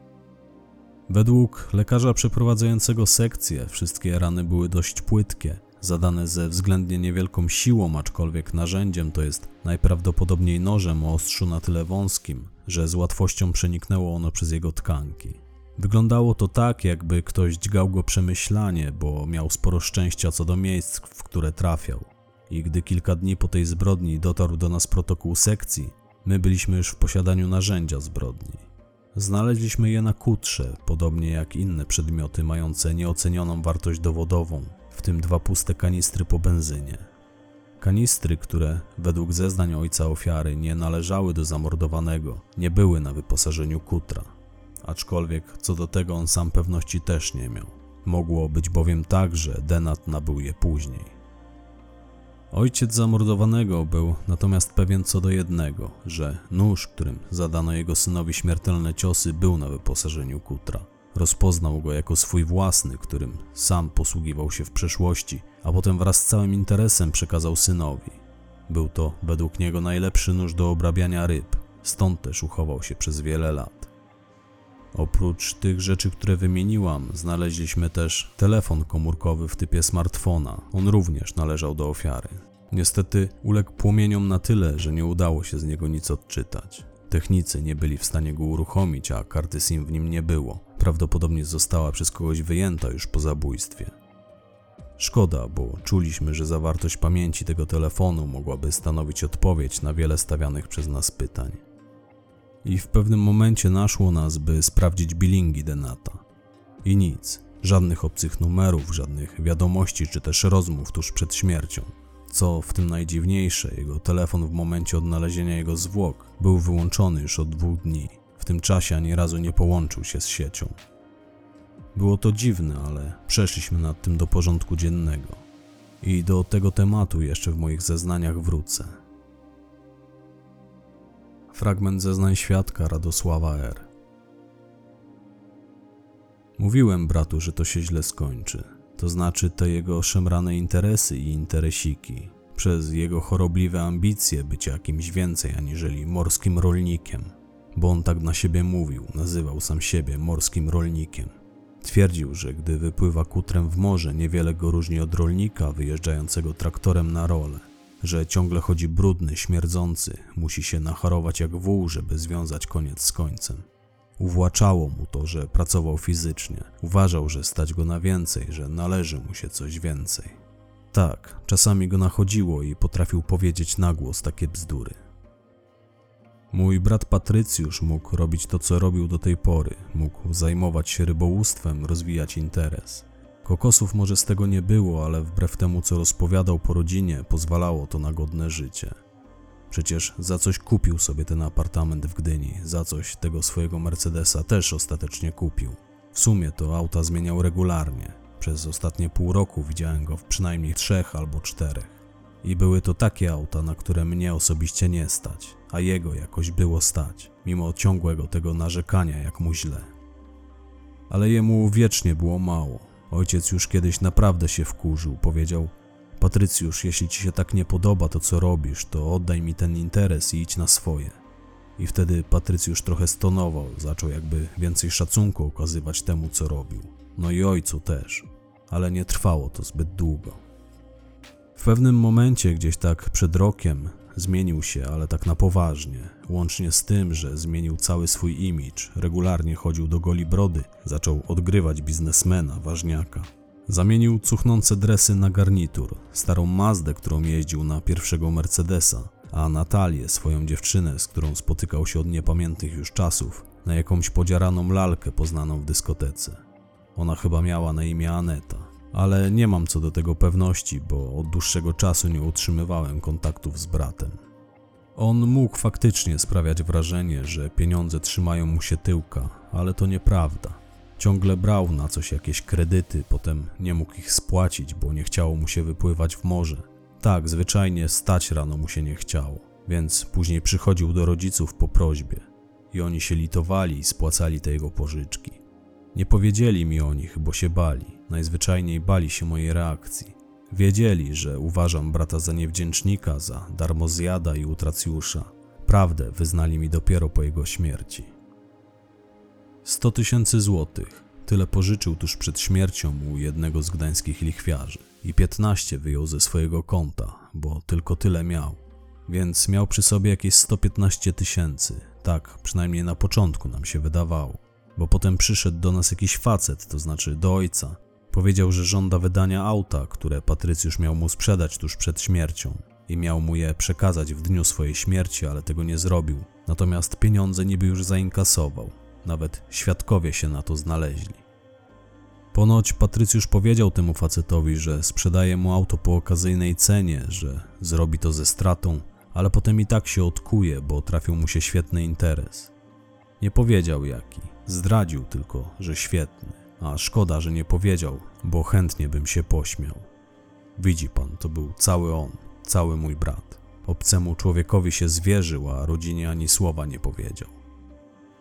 Według lekarza przeprowadzającego sekcję wszystkie rany były dość płytkie, zadane ze względnie niewielką siłą, aczkolwiek narzędziem to jest najprawdopodobniej nożem o ostrzu na tyle wąskim, że z łatwością przeniknęło ono przez jego tkanki. Wyglądało to tak, jakby ktoś dźgał go przemyślanie, bo miał sporo szczęścia co do miejsc, w które trafiał. I gdy kilka dni po tej zbrodni dotarł do nas protokół sekcji, my byliśmy już w posiadaniu narzędzia zbrodni. Znaleźliśmy je na kutrze, podobnie jak inne przedmioty mające nieocenioną wartość dowodową, w tym dwa puste kanistry po benzynie. Kanistry, które według zeznań ojca ofiary nie należały do zamordowanego, nie były na wyposażeniu kutra. Aczkolwiek co do tego on sam pewności też nie miał. Mogło być bowiem tak, że Denat nabył je później. Ojciec zamordowanego był natomiast pewien co do jednego, że nóż, którym zadano jego synowi śmiertelne ciosy, był na wyposażeniu kutra. Rozpoznał go jako swój własny, którym sam posługiwał się w przeszłości, a potem wraz z całym interesem przekazał synowi. Był to według niego najlepszy nóż do obrabiania ryb, stąd też uchował się przez wiele lat. Oprócz tych rzeczy, które wymieniłam, znaleźliśmy też telefon komórkowy w typie smartfona. On również należał do ofiary. Niestety uległ płomieniom na tyle, że nie udało się z niego nic odczytać. Technicy nie byli w stanie go uruchomić, a karty SIM w nim nie było. Prawdopodobnie została przez kogoś wyjęta już po zabójstwie. Szkoda, bo czuliśmy, że zawartość pamięci tego telefonu mogłaby stanowić odpowiedź na wiele stawianych przez nas pytań. I w pewnym momencie naszło nas, by sprawdzić billingi Denata. I nic, żadnych obcych numerów, żadnych wiadomości czy też rozmów tuż przed śmiercią. Co w tym najdziwniejsze, jego telefon w momencie odnalezienia jego zwłok był wyłączony już od dwóch dni. W tym czasie ani razu nie połączył się z siecią. Było to dziwne, ale przeszliśmy nad tym do porządku dziennego. I do tego tematu jeszcze w moich zeznaniach wrócę. Fragment zeznań świadka Radosława R. Mówiłem bratu, że to się źle skończy. To znaczy te jego szemrane interesy i interesiki. Przez jego chorobliwe ambicje bycia kimś więcej aniżeli morskim rolnikiem. Bo on tak na siebie mówił, nazywał sam siebie morskim rolnikiem. Twierdził, że gdy wypływa kutrem w morze, niewiele go różni od rolnika wyjeżdżającego traktorem na role. Że ciągle chodzi brudny, śmierdzący, musi się nacharować jak wół, żeby związać koniec z końcem. Uwłaczało mu to, że pracował fizycznie. Uważał, że stać go na więcej, że należy mu się coś więcej. Tak, czasami go nachodziło i potrafił powiedzieć na głos takie bzdury. Mój brat Patrycjusz mógł robić to, co robił do tej pory. Mógł zajmować się rybołówstwem, rozwijać interes. Kokosów może z tego nie było, ale wbrew temu, co rozpowiadał po rodzinie, pozwalało to na godne życie. Przecież za coś kupił sobie ten apartament w Gdyni, za coś tego swojego Mercedesa też ostatecznie kupił. W sumie to auta zmieniał regularnie. Przez ostatnie pół roku widziałem go w przynajmniej trzech albo czterech. I były to takie auta, na które mnie osobiście nie stać, a jego jakoś było stać, mimo ciągłego tego narzekania, jak mu źle. Ale jemu wiecznie było mało. Ojciec już kiedyś naprawdę się wkurzył, powiedział: Patrycjusz, jeśli ci się tak nie podoba to, co robisz, to oddaj mi ten interes i idź na swoje. I wtedy Patrycjusz trochę stonował, zaczął jakby więcej szacunku okazywać temu, co robił. No i ojcu też, ale nie trwało to zbyt długo. W pewnym momencie, gdzieś tak przed rokiem, zmienił się, ale tak na poważnie. Łącznie z tym, że zmienił cały swój imidż, regularnie chodził do goli brody, zaczął odgrywać biznesmena, ważniaka. Zamienił cuchnące dresy na garnitur, starą Mazdę, którą jeździł na pierwszego Mercedesa, a Natalię, swoją dziewczynę, z którą spotykał się od niepamiętnych już czasów, na jakąś podziaraną lalkę poznaną w dyskotece. Ona chyba miała na imię Aneta, ale nie mam co do tego pewności, bo od dłuższego czasu nie utrzymywałem kontaktów z bratem. On mógł faktycznie sprawiać wrażenie, że pieniądze trzymają mu się tyłka, ale to nieprawda. Ciągle brał na coś jakieś kredyty, potem nie mógł ich spłacić, bo nie chciało mu się wypływać w morze. Tak, zwyczajnie stać rano mu się nie chciało, więc później przychodził do rodziców po prośbie i oni się litowali i spłacali te jego pożyczki. Nie powiedzieli mi o nich, bo się bali, najzwyczajniej bali się mojej reakcji. Wiedzieli, że uważam brata za niewdzięcznika, za darmozjada i utracjusza. Prawdę wyznali mi dopiero po jego śmierci. 100 tysięcy złotych. Tyle pożyczył tuż przed śmiercią u jednego z gdańskich lichwiarzy i 15 wyjął ze swojego konta, bo tylko tyle miał. Więc miał przy sobie jakieś 115 tysięcy. Tak, przynajmniej na początku nam się wydawało. Bo potem przyszedł do nas jakiś facet, to znaczy do ojca. Powiedział, że żąda wydania auta, które Patrycjusz miał mu sprzedać tuż przed śmiercią i miał mu je przekazać w dniu swojej śmierci, ale tego nie zrobił. Natomiast pieniądze niby już zainkasował. Nawet świadkowie się na to znaleźli. Ponoć Patrycjusz powiedział temu facetowi, że sprzedaje mu auto po okazyjnej cenie, że zrobi to ze stratą, ale potem i tak się odkuje, bo trafił mu się świetny interes. Nie powiedział jaki, zdradził tylko, że świetny, a szkoda, że nie powiedział, bo chętnie bym się pośmiał. Widzi pan, to był cały on, cały mój brat. Obcemu człowiekowi się zwierzył, a rodzinie ani słowa nie powiedział.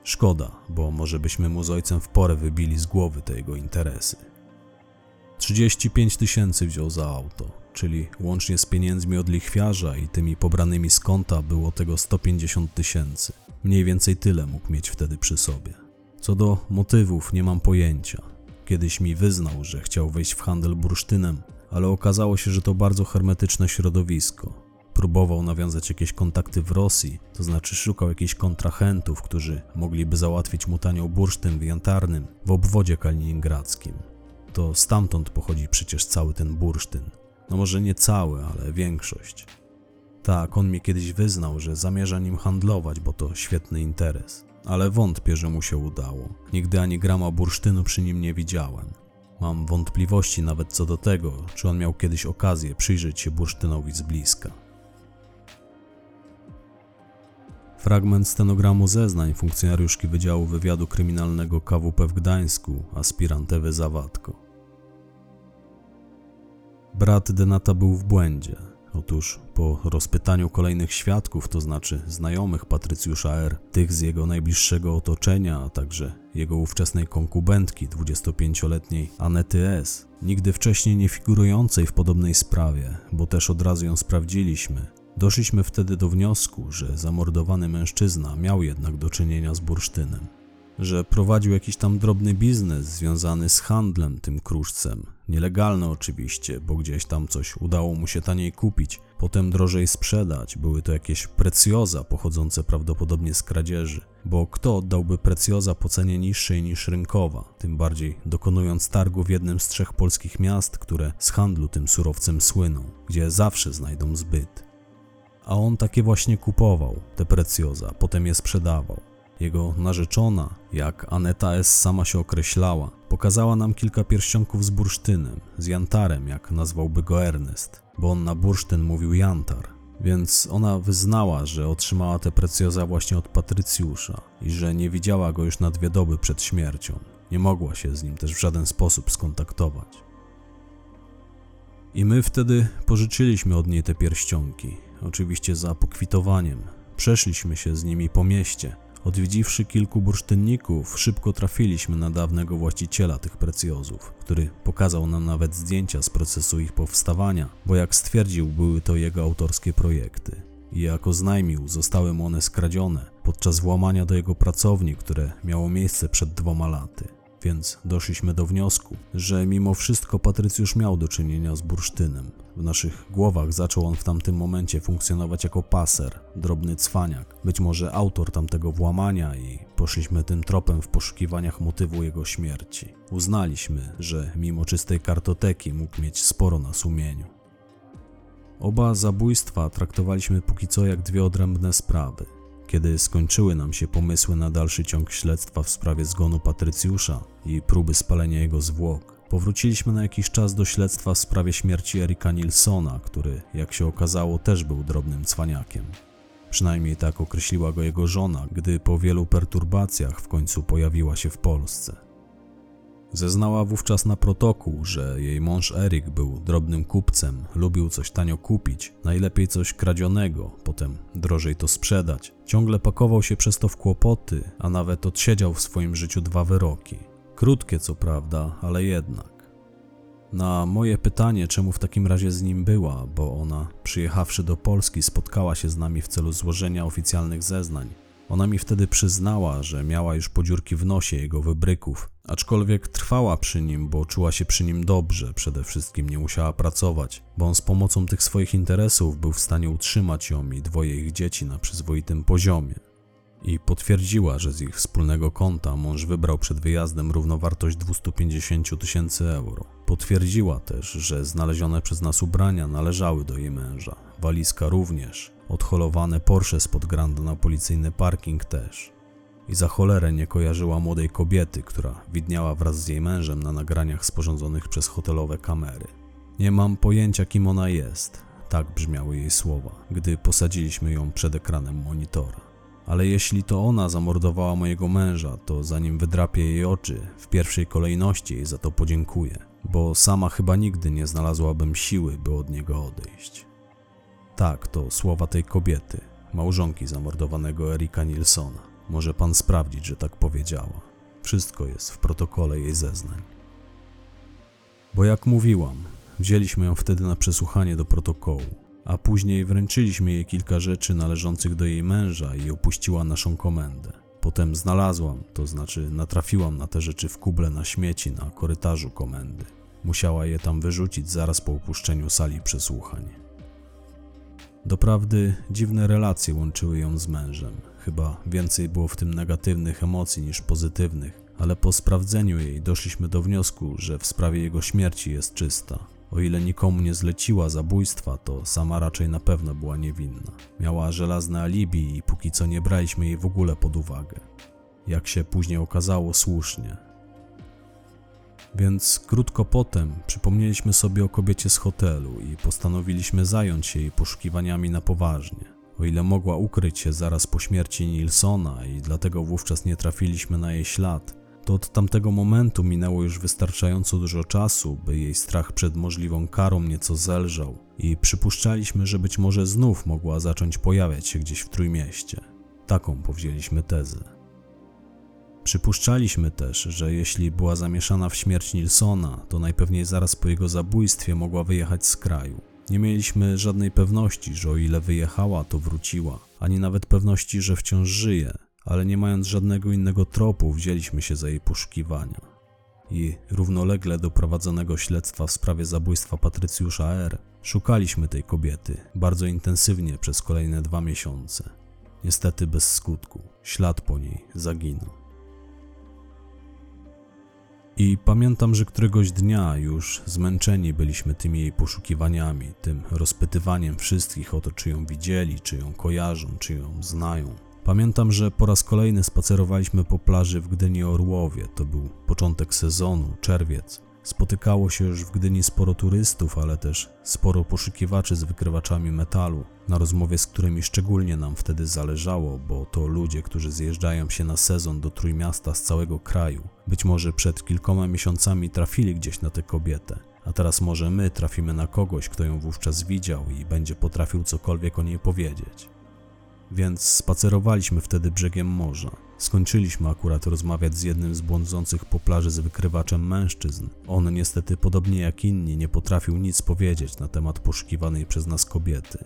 Szkoda, bo może byśmy mu z ojcem w porę wybili z głowy te jego interesy. 35 tysięcy wziął za auto, czyli łącznie z pieniędzmi od lichwiarza i tymi pobranymi z konta było tego 150 tysięcy. Mniej więcej tyle mógł mieć wtedy przy sobie. Co do motywów nie mam pojęcia. Kiedyś mi wyznał, że chciał wejść w handel bursztynem, ale okazało się, że to bardzo hermetyczne środowisko próbował nawiązać jakieś kontakty w Rosji, to znaczy szukał jakichś kontrahentów, którzy mogliby załatwić mu tanio bursztyn w Jantarnym, w obwodzie kaliningradzkim. To stamtąd pochodzi przecież cały ten bursztyn. No może nie cały, ale większość. Tak, on mi kiedyś wyznał, że zamierza nim handlować, bo to świetny interes. Ale wątpię, że mu się udało. Nigdy ani grama bursztynu przy nim nie widziałem. Mam wątpliwości nawet co do tego, czy on miał kiedyś okazję przyjrzeć się bursztynowi z bliska. Fragment stenogramu zeznań funkcjonariuszki Wydziału Wywiadu Kryminalnego KWP w Gdańsku, aspirant Ewy Zawadko. Brat Denata był w błędzie. Otóż po rozpytaniu kolejnych świadków, to znaczy znajomych Patrycjusza R., tych z jego najbliższego otoczenia, a także jego ówczesnej konkubentki, 25-letniej Anety S., nigdy wcześniej nie figurującej w podobnej sprawie, bo też od razu ją sprawdziliśmy, doszliśmy wtedy do wniosku, że zamordowany mężczyzna miał jednak do czynienia z bursztynem że prowadził jakiś tam drobny biznes związany z handlem tym kruszcem. Nielegalny oczywiście, bo gdzieś tam coś udało mu się taniej kupić, potem drożej sprzedać. Były to jakieś precjoza pochodzące prawdopodobnie z kradzieży. Bo kto oddałby precjoza po cenie niższej niż rynkowa, tym bardziej dokonując targu w jednym z trzech polskich miast, które z handlu tym surowcem słyną, gdzie zawsze znajdą zbyt. A on takie właśnie kupował, te precjoza, potem je sprzedawał. Jego narzeczona, jak Aneta S. sama się określała, pokazała nam kilka pierścionków z bursztynem, z jantarem, jak nazwałby go Ernest, bo on na bursztyn mówił jantar. Więc ona wyznała, że otrzymała te precjoza właśnie od Patrycjusza i że nie widziała go już na dwie doby przed śmiercią. Nie mogła się z nim też w żaden sposób skontaktować. I my wtedy pożyczyliśmy od niej te pierścionki, oczywiście za pokwitowaniem. Przeszliśmy się z nimi po mieście, Odwiedziwszy kilku bursztynników, szybko trafiliśmy na dawnego właściciela tych precjozów, który pokazał nam nawet zdjęcia z procesu ich powstawania, bo jak stwierdził, były to jego autorskie projekty. I jako znajmił, zostały mu one skradzione podczas włamania do jego pracowni, które miało miejsce przed dwoma laty więc doszliśmy do wniosku, że mimo wszystko Patrycjusz miał do czynienia z bursztynem. W naszych głowach zaczął on w tamtym momencie funkcjonować jako paser, drobny cwaniak, być może autor tamtego włamania i poszliśmy tym tropem w poszukiwaniach motywu jego śmierci. Uznaliśmy, że mimo czystej kartoteki mógł mieć sporo na sumieniu. Oba zabójstwa traktowaliśmy póki co jak dwie odrębne sprawy. Kiedy skończyły nam się pomysły na dalszy ciąg śledztwa w sprawie zgonu Patrycjusza i próby spalenia jego zwłok, powróciliśmy na jakiś czas do śledztwa w sprawie śmierci Erika Nilsona, który, jak się okazało, też był drobnym cwaniakiem. Przynajmniej tak określiła go jego żona, gdy po wielu perturbacjach w końcu pojawiła się w Polsce. Zeznała wówczas na protokół, że jej mąż Erik był drobnym kupcem, lubił coś tanio kupić, najlepiej coś kradzionego, potem drożej to sprzedać. Ciągle pakował się przez to w kłopoty, a nawet odsiedział w swoim życiu dwa wyroki. Krótkie co prawda, ale jednak. Na moje pytanie, czemu w takim razie z nim była, bo ona, przyjechawszy do Polski, spotkała się z nami w celu złożenia oficjalnych zeznań, ona mi wtedy przyznała, że miała już podziurki w nosie jego wybryków, aczkolwiek trwała przy nim, bo czuła się przy nim dobrze, przede wszystkim nie musiała pracować, bo on z pomocą tych swoich interesów był w stanie utrzymać ją i dwoje ich dzieci na przyzwoitym poziomie. I potwierdziła, że z ich wspólnego konta mąż wybrał przed wyjazdem równowartość 250 tysięcy euro. Potwierdziła też, że znalezione przez nas ubrania należały do jej męża, walizka również, Odholowane Porsche spod Granda na policyjny parking też. I za cholerę nie kojarzyła młodej kobiety, która widniała wraz z jej mężem na nagraniach sporządzonych przez hotelowe kamery. Nie mam pojęcia, kim ona jest. Tak brzmiały jej słowa, gdy posadziliśmy ją przed ekranem monitora. Ale jeśli to ona zamordowała mojego męża, to zanim wydrapię jej oczy, w pierwszej kolejności jej za to podziękuję, bo sama chyba nigdy nie znalazłabym siły, by od niego odejść. Tak, to słowa tej kobiety, małżonki zamordowanego Erika Nilsona. Może pan sprawdzić, że tak powiedziała. Wszystko jest w protokole jej zeznań. Bo jak mówiłam, wzięliśmy ją wtedy na przesłuchanie do protokołu, a później wręczyliśmy jej kilka rzeczy należących do jej męża i opuściła naszą komendę. Potem znalazłam, to znaczy natrafiłam na te rzeczy w kuble na śmieci na korytarzu komendy. Musiała je tam wyrzucić zaraz po opuszczeniu sali przesłuchań. Doprawdy dziwne relacje łączyły ją z mężem. Chyba więcej było w tym negatywnych emocji niż pozytywnych, ale po sprawdzeniu jej doszliśmy do wniosku, że w sprawie jego śmierci jest czysta. O ile nikomu nie zleciła zabójstwa, to sama raczej na pewno była niewinna. Miała żelazne alibi i póki co nie braliśmy jej w ogóle pod uwagę. Jak się później okazało, słusznie. Więc krótko potem przypomnieliśmy sobie o kobiecie z hotelu i postanowiliśmy zająć się jej poszukiwaniami na poważnie. O ile mogła ukryć się zaraz po śmierci Nilsona i dlatego wówczas nie trafiliśmy na jej ślad, to od tamtego momentu minęło już wystarczająco dużo czasu, by jej strach przed możliwą karą nieco zelżał i przypuszczaliśmy, że być może znów mogła zacząć pojawiać się gdzieś w Trójmieście. Taką powzięliśmy tezę. Przypuszczaliśmy też, że jeśli była zamieszana w śmierć Nilsona, to najpewniej zaraz po jego zabójstwie mogła wyjechać z kraju. Nie mieliśmy żadnej pewności, że o ile wyjechała, to wróciła, ani nawet pewności, że wciąż żyje, ale nie mając żadnego innego tropu, wzięliśmy się za jej poszukiwania. I równolegle do prowadzonego śledztwa w sprawie zabójstwa Patrycjusza R. szukaliśmy tej kobiety bardzo intensywnie przez kolejne dwa miesiące. Niestety bez skutku. Ślad po niej zaginął. I pamiętam, że któregoś dnia już zmęczeni byliśmy tymi jej poszukiwaniami, tym rozpytywaniem wszystkich o to, czy ją widzieli, czy ją kojarzą, czy ją znają. Pamiętam, że po raz kolejny spacerowaliśmy po plaży w Gdyni Orłowie. To był początek sezonu, czerwiec. Spotykało się już w Gdyni sporo turystów, ale też sporo poszukiwaczy z wykrywaczami metalu, na rozmowie z którymi szczególnie nam wtedy zależało, bo to ludzie, którzy zjeżdżają się na sezon do Trójmiasta z całego kraju. Być może przed kilkoma miesiącami trafili gdzieś na tę kobietę, a teraz może my trafimy na kogoś, kto ją wówczas widział i będzie potrafił cokolwiek o niej powiedzieć. Więc spacerowaliśmy wtedy brzegiem morza. Skończyliśmy akurat rozmawiać z jednym z błądzących po plaży z wykrywaczem mężczyzn. On niestety, podobnie jak inni, nie potrafił nic powiedzieć na temat poszukiwanej przez nas kobiety.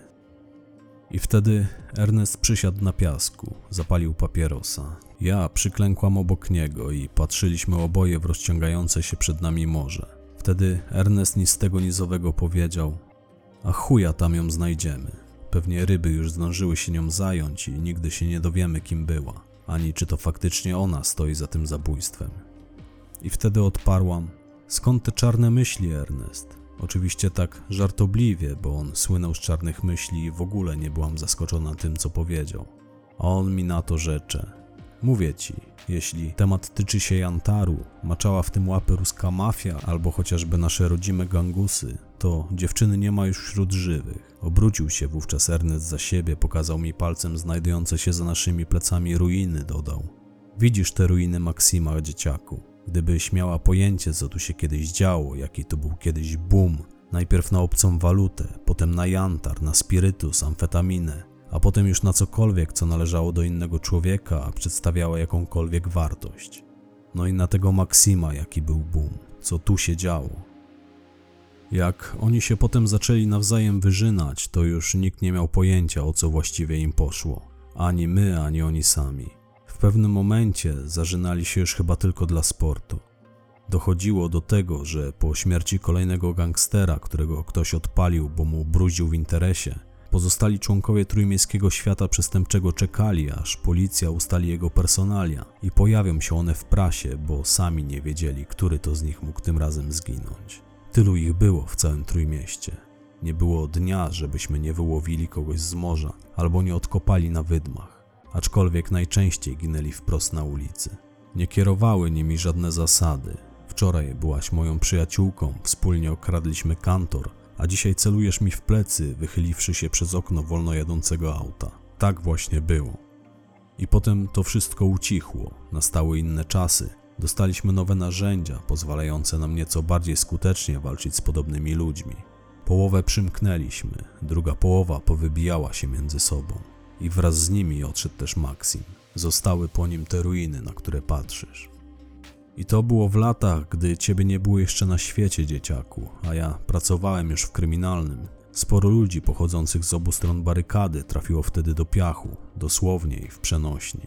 I wtedy Ernest przysiadł na piasku, zapalił papierosa. Ja przyklękłam obok niego i patrzyliśmy oboje w rozciągające się przed nami morze. Wtedy Ernest nic z tego nizowego powiedział: A chuja tam ją znajdziemy. Pewnie ryby już zdążyły się nią zająć i nigdy się nie dowiemy, kim była, ani czy to faktycznie ona stoi za tym zabójstwem. I wtedy odparłam: Skąd te czarne myśli, Ernest? Oczywiście tak żartobliwie, bo on słynął z czarnych myśli i w ogóle nie byłam zaskoczona tym, co powiedział. A on mi na to rzecze. Mówię ci, jeśli temat tyczy się Jantaru, maczała w tym łapy ruska mafia albo chociażby nasze rodzime gangusy, to dziewczyny nie ma już wśród żywych. Obrócił się wówczas Ernest za siebie, pokazał mi palcem znajdujące się za naszymi plecami ruiny, dodał. Widzisz te ruiny Maksima, dzieciaku. Gdybyś miała pojęcie, co tu się kiedyś działo, jaki to był kiedyś boom, najpierw na obcą walutę, potem na jantar, na spirytus, amfetaminę, a potem już na cokolwiek, co należało do innego człowieka, a przedstawiało jakąkolwiek wartość. No i na tego Maksima, jaki był boom, co tu się działo. Jak oni się potem zaczęli nawzajem wyżynać, to już nikt nie miał pojęcia, o co właściwie im poszło. Ani my, ani oni sami. W pewnym momencie zażynali się już chyba tylko dla sportu. Dochodziło do tego, że po śmierci kolejnego gangstera, którego ktoś odpalił, bo mu brudził w interesie, pozostali członkowie trójmiejskiego świata przestępczego czekali, aż policja ustali jego personalia i pojawią się one w prasie, bo sami nie wiedzieli, który to z nich mógł tym razem zginąć. Tylu ich było w całym trójmieście. Nie było dnia, żebyśmy nie wyłowili kogoś z morza albo nie odkopali na wydmach, aczkolwiek najczęściej ginęli wprost na ulicy. Nie kierowały nimi żadne zasady. Wczoraj byłaś moją przyjaciółką, wspólnie okradliśmy kantor, a dzisiaj celujesz mi w plecy, wychyliwszy się przez okno wolno jadącego auta. Tak właśnie było. I potem to wszystko ucichło, nastały inne czasy. Dostaliśmy nowe narzędzia, pozwalające nam nieco bardziej skutecznie walczyć z podobnymi ludźmi. Połowę przymknęliśmy, druga połowa powybijała się między sobą. I wraz z nimi odszedł też Maxim. Zostały po nim te ruiny, na które patrzysz. I to było w latach, gdy ciebie nie było jeszcze na świecie, dzieciaku, a ja pracowałem już w kryminalnym. Sporo ludzi pochodzących z obu stron barykady trafiło wtedy do piachu, dosłownie i w przenośni.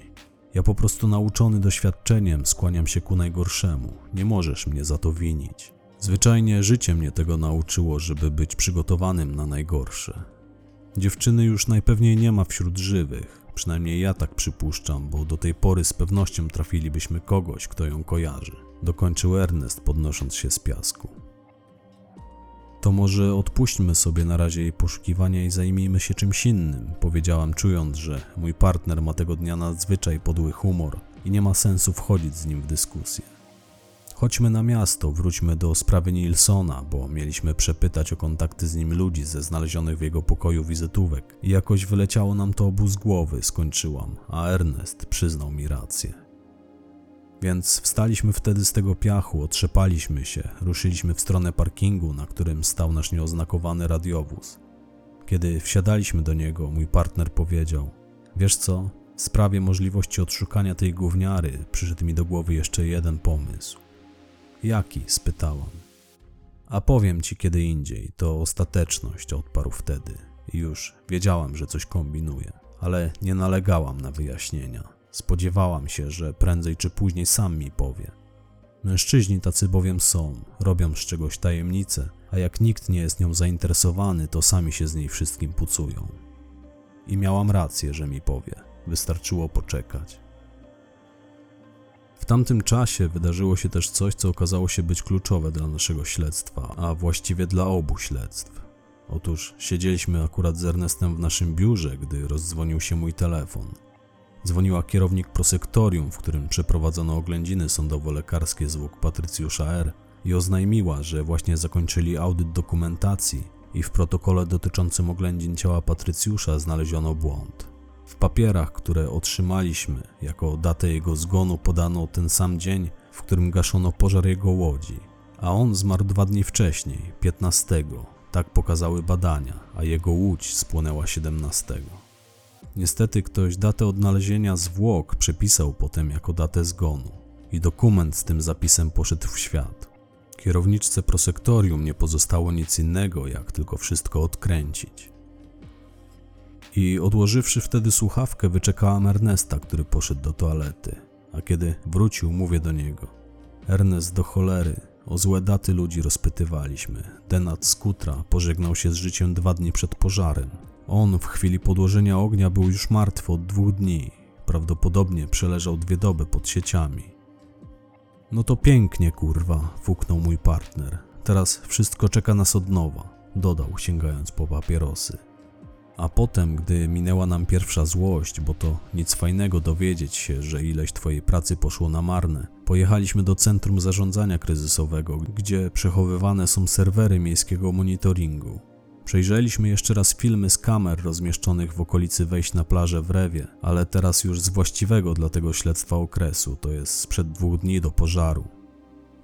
Ja po prostu nauczony doświadczeniem skłaniam się ku najgorszemu. Nie możesz mnie za to winić. Zwyczajnie życie mnie tego nauczyło, żeby być przygotowanym na najgorsze. Dziewczyny już najpewniej nie ma wśród żywych, przynajmniej ja tak przypuszczam, bo do tej pory z pewnością trafilibyśmy kogoś, kto ją kojarzy. Dokończył Ernest, podnosząc się z piasku. To może odpuśćmy sobie na razie jej poszukiwania i zajmijmy się czymś innym, powiedziałam, czując, że mój partner ma tego dnia nadzwyczaj podły humor i nie ma sensu wchodzić z nim w dyskusję. Chodźmy na miasto, wróćmy do sprawy Nilsona, bo mieliśmy przepytać o kontakty z nim ludzi ze znalezionych w jego pokoju wizytówek i jakoś wyleciało nam to obu z głowy, skończyłam, a Ernest przyznał mi rację. Więc wstaliśmy wtedy z tego piachu, otrzepaliśmy się, ruszyliśmy w stronę parkingu, na którym stał nasz nieoznakowany radiowóz. Kiedy wsiadaliśmy do niego, mój partner powiedział: Wiesz co, w sprawie możliwości odszukania tej gówniary przyszedł mi do głowy jeszcze jeden pomysł. Jaki? spytałam. A powiem ci kiedy indziej, to ostateczność, odparł wtedy. Już wiedziałam, że coś kombinuje, ale nie nalegałam na wyjaśnienia. Spodziewałam się, że prędzej czy później sam mi powie. Mężczyźni tacy bowiem są, robią z czegoś tajemnicę, a jak nikt nie jest nią zainteresowany, to sami się z niej wszystkim pucują. I miałam rację, że mi powie. Wystarczyło poczekać. W tamtym czasie wydarzyło się też coś, co okazało się być kluczowe dla naszego śledztwa, a właściwie dla obu śledztw. Otóż siedzieliśmy akurat z Ernestem w naszym biurze, gdy rozdzwonił się mój telefon. Dzwoniła kierownik prosektorium, w którym przeprowadzono oględziny sądowo-lekarskie zwłok Patrycjusza R. i oznajmiła, że właśnie zakończyli audyt dokumentacji i w protokole dotyczącym oględzin ciała Patrycjusza znaleziono błąd. W papierach, które otrzymaliśmy, jako datę jego zgonu podano ten sam dzień, w którym gaszono pożar jego łodzi, a on zmarł dwa dni wcześniej, 15. Tak pokazały badania, a jego łódź spłonęła 17. Niestety ktoś datę odnalezienia zwłok przepisał potem jako datę zgonu i dokument z tym zapisem poszedł w świat. Kierowniczce prosektorium nie pozostało nic innego, jak tylko wszystko odkręcić. I odłożywszy wtedy słuchawkę, wyczekałam Ernesta, który poszedł do toalety. A kiedy wrócił, mówię do niego: Ernest, do cholery, o złe daty ludzi rozpytywaliśmy. Denat Skutra pożegnał się z życiem dwa dni przed pożarem. On w chwili podłożenia ognia był już martwy od dwóch dni. Prawdopodobnie przeleżał dwie doby pod sieciami. No to pięknie, kurwa, fuknął mój partner. Teraz wszystko czeka nas od nowa, dodał, sięgając po papierosy. A potem, gdy minęła nam pierwsza złość, bo to nic fajnego dowiedzieć się, że ileś twojej pracy poszło na marne, pojechaliśmy do centrum zarządzania kryzysowego, gdzie przechowywane są serwery miejskiego monitoringu. Przejrzeliśmy jeszcze raz filmy z kamer rozmieszczonych w okolicy wejść na plażę w Rewie, ale teraz już z właściwego dla tego śledztwa okresu, to jest sprzed dwóch dni do pożaru.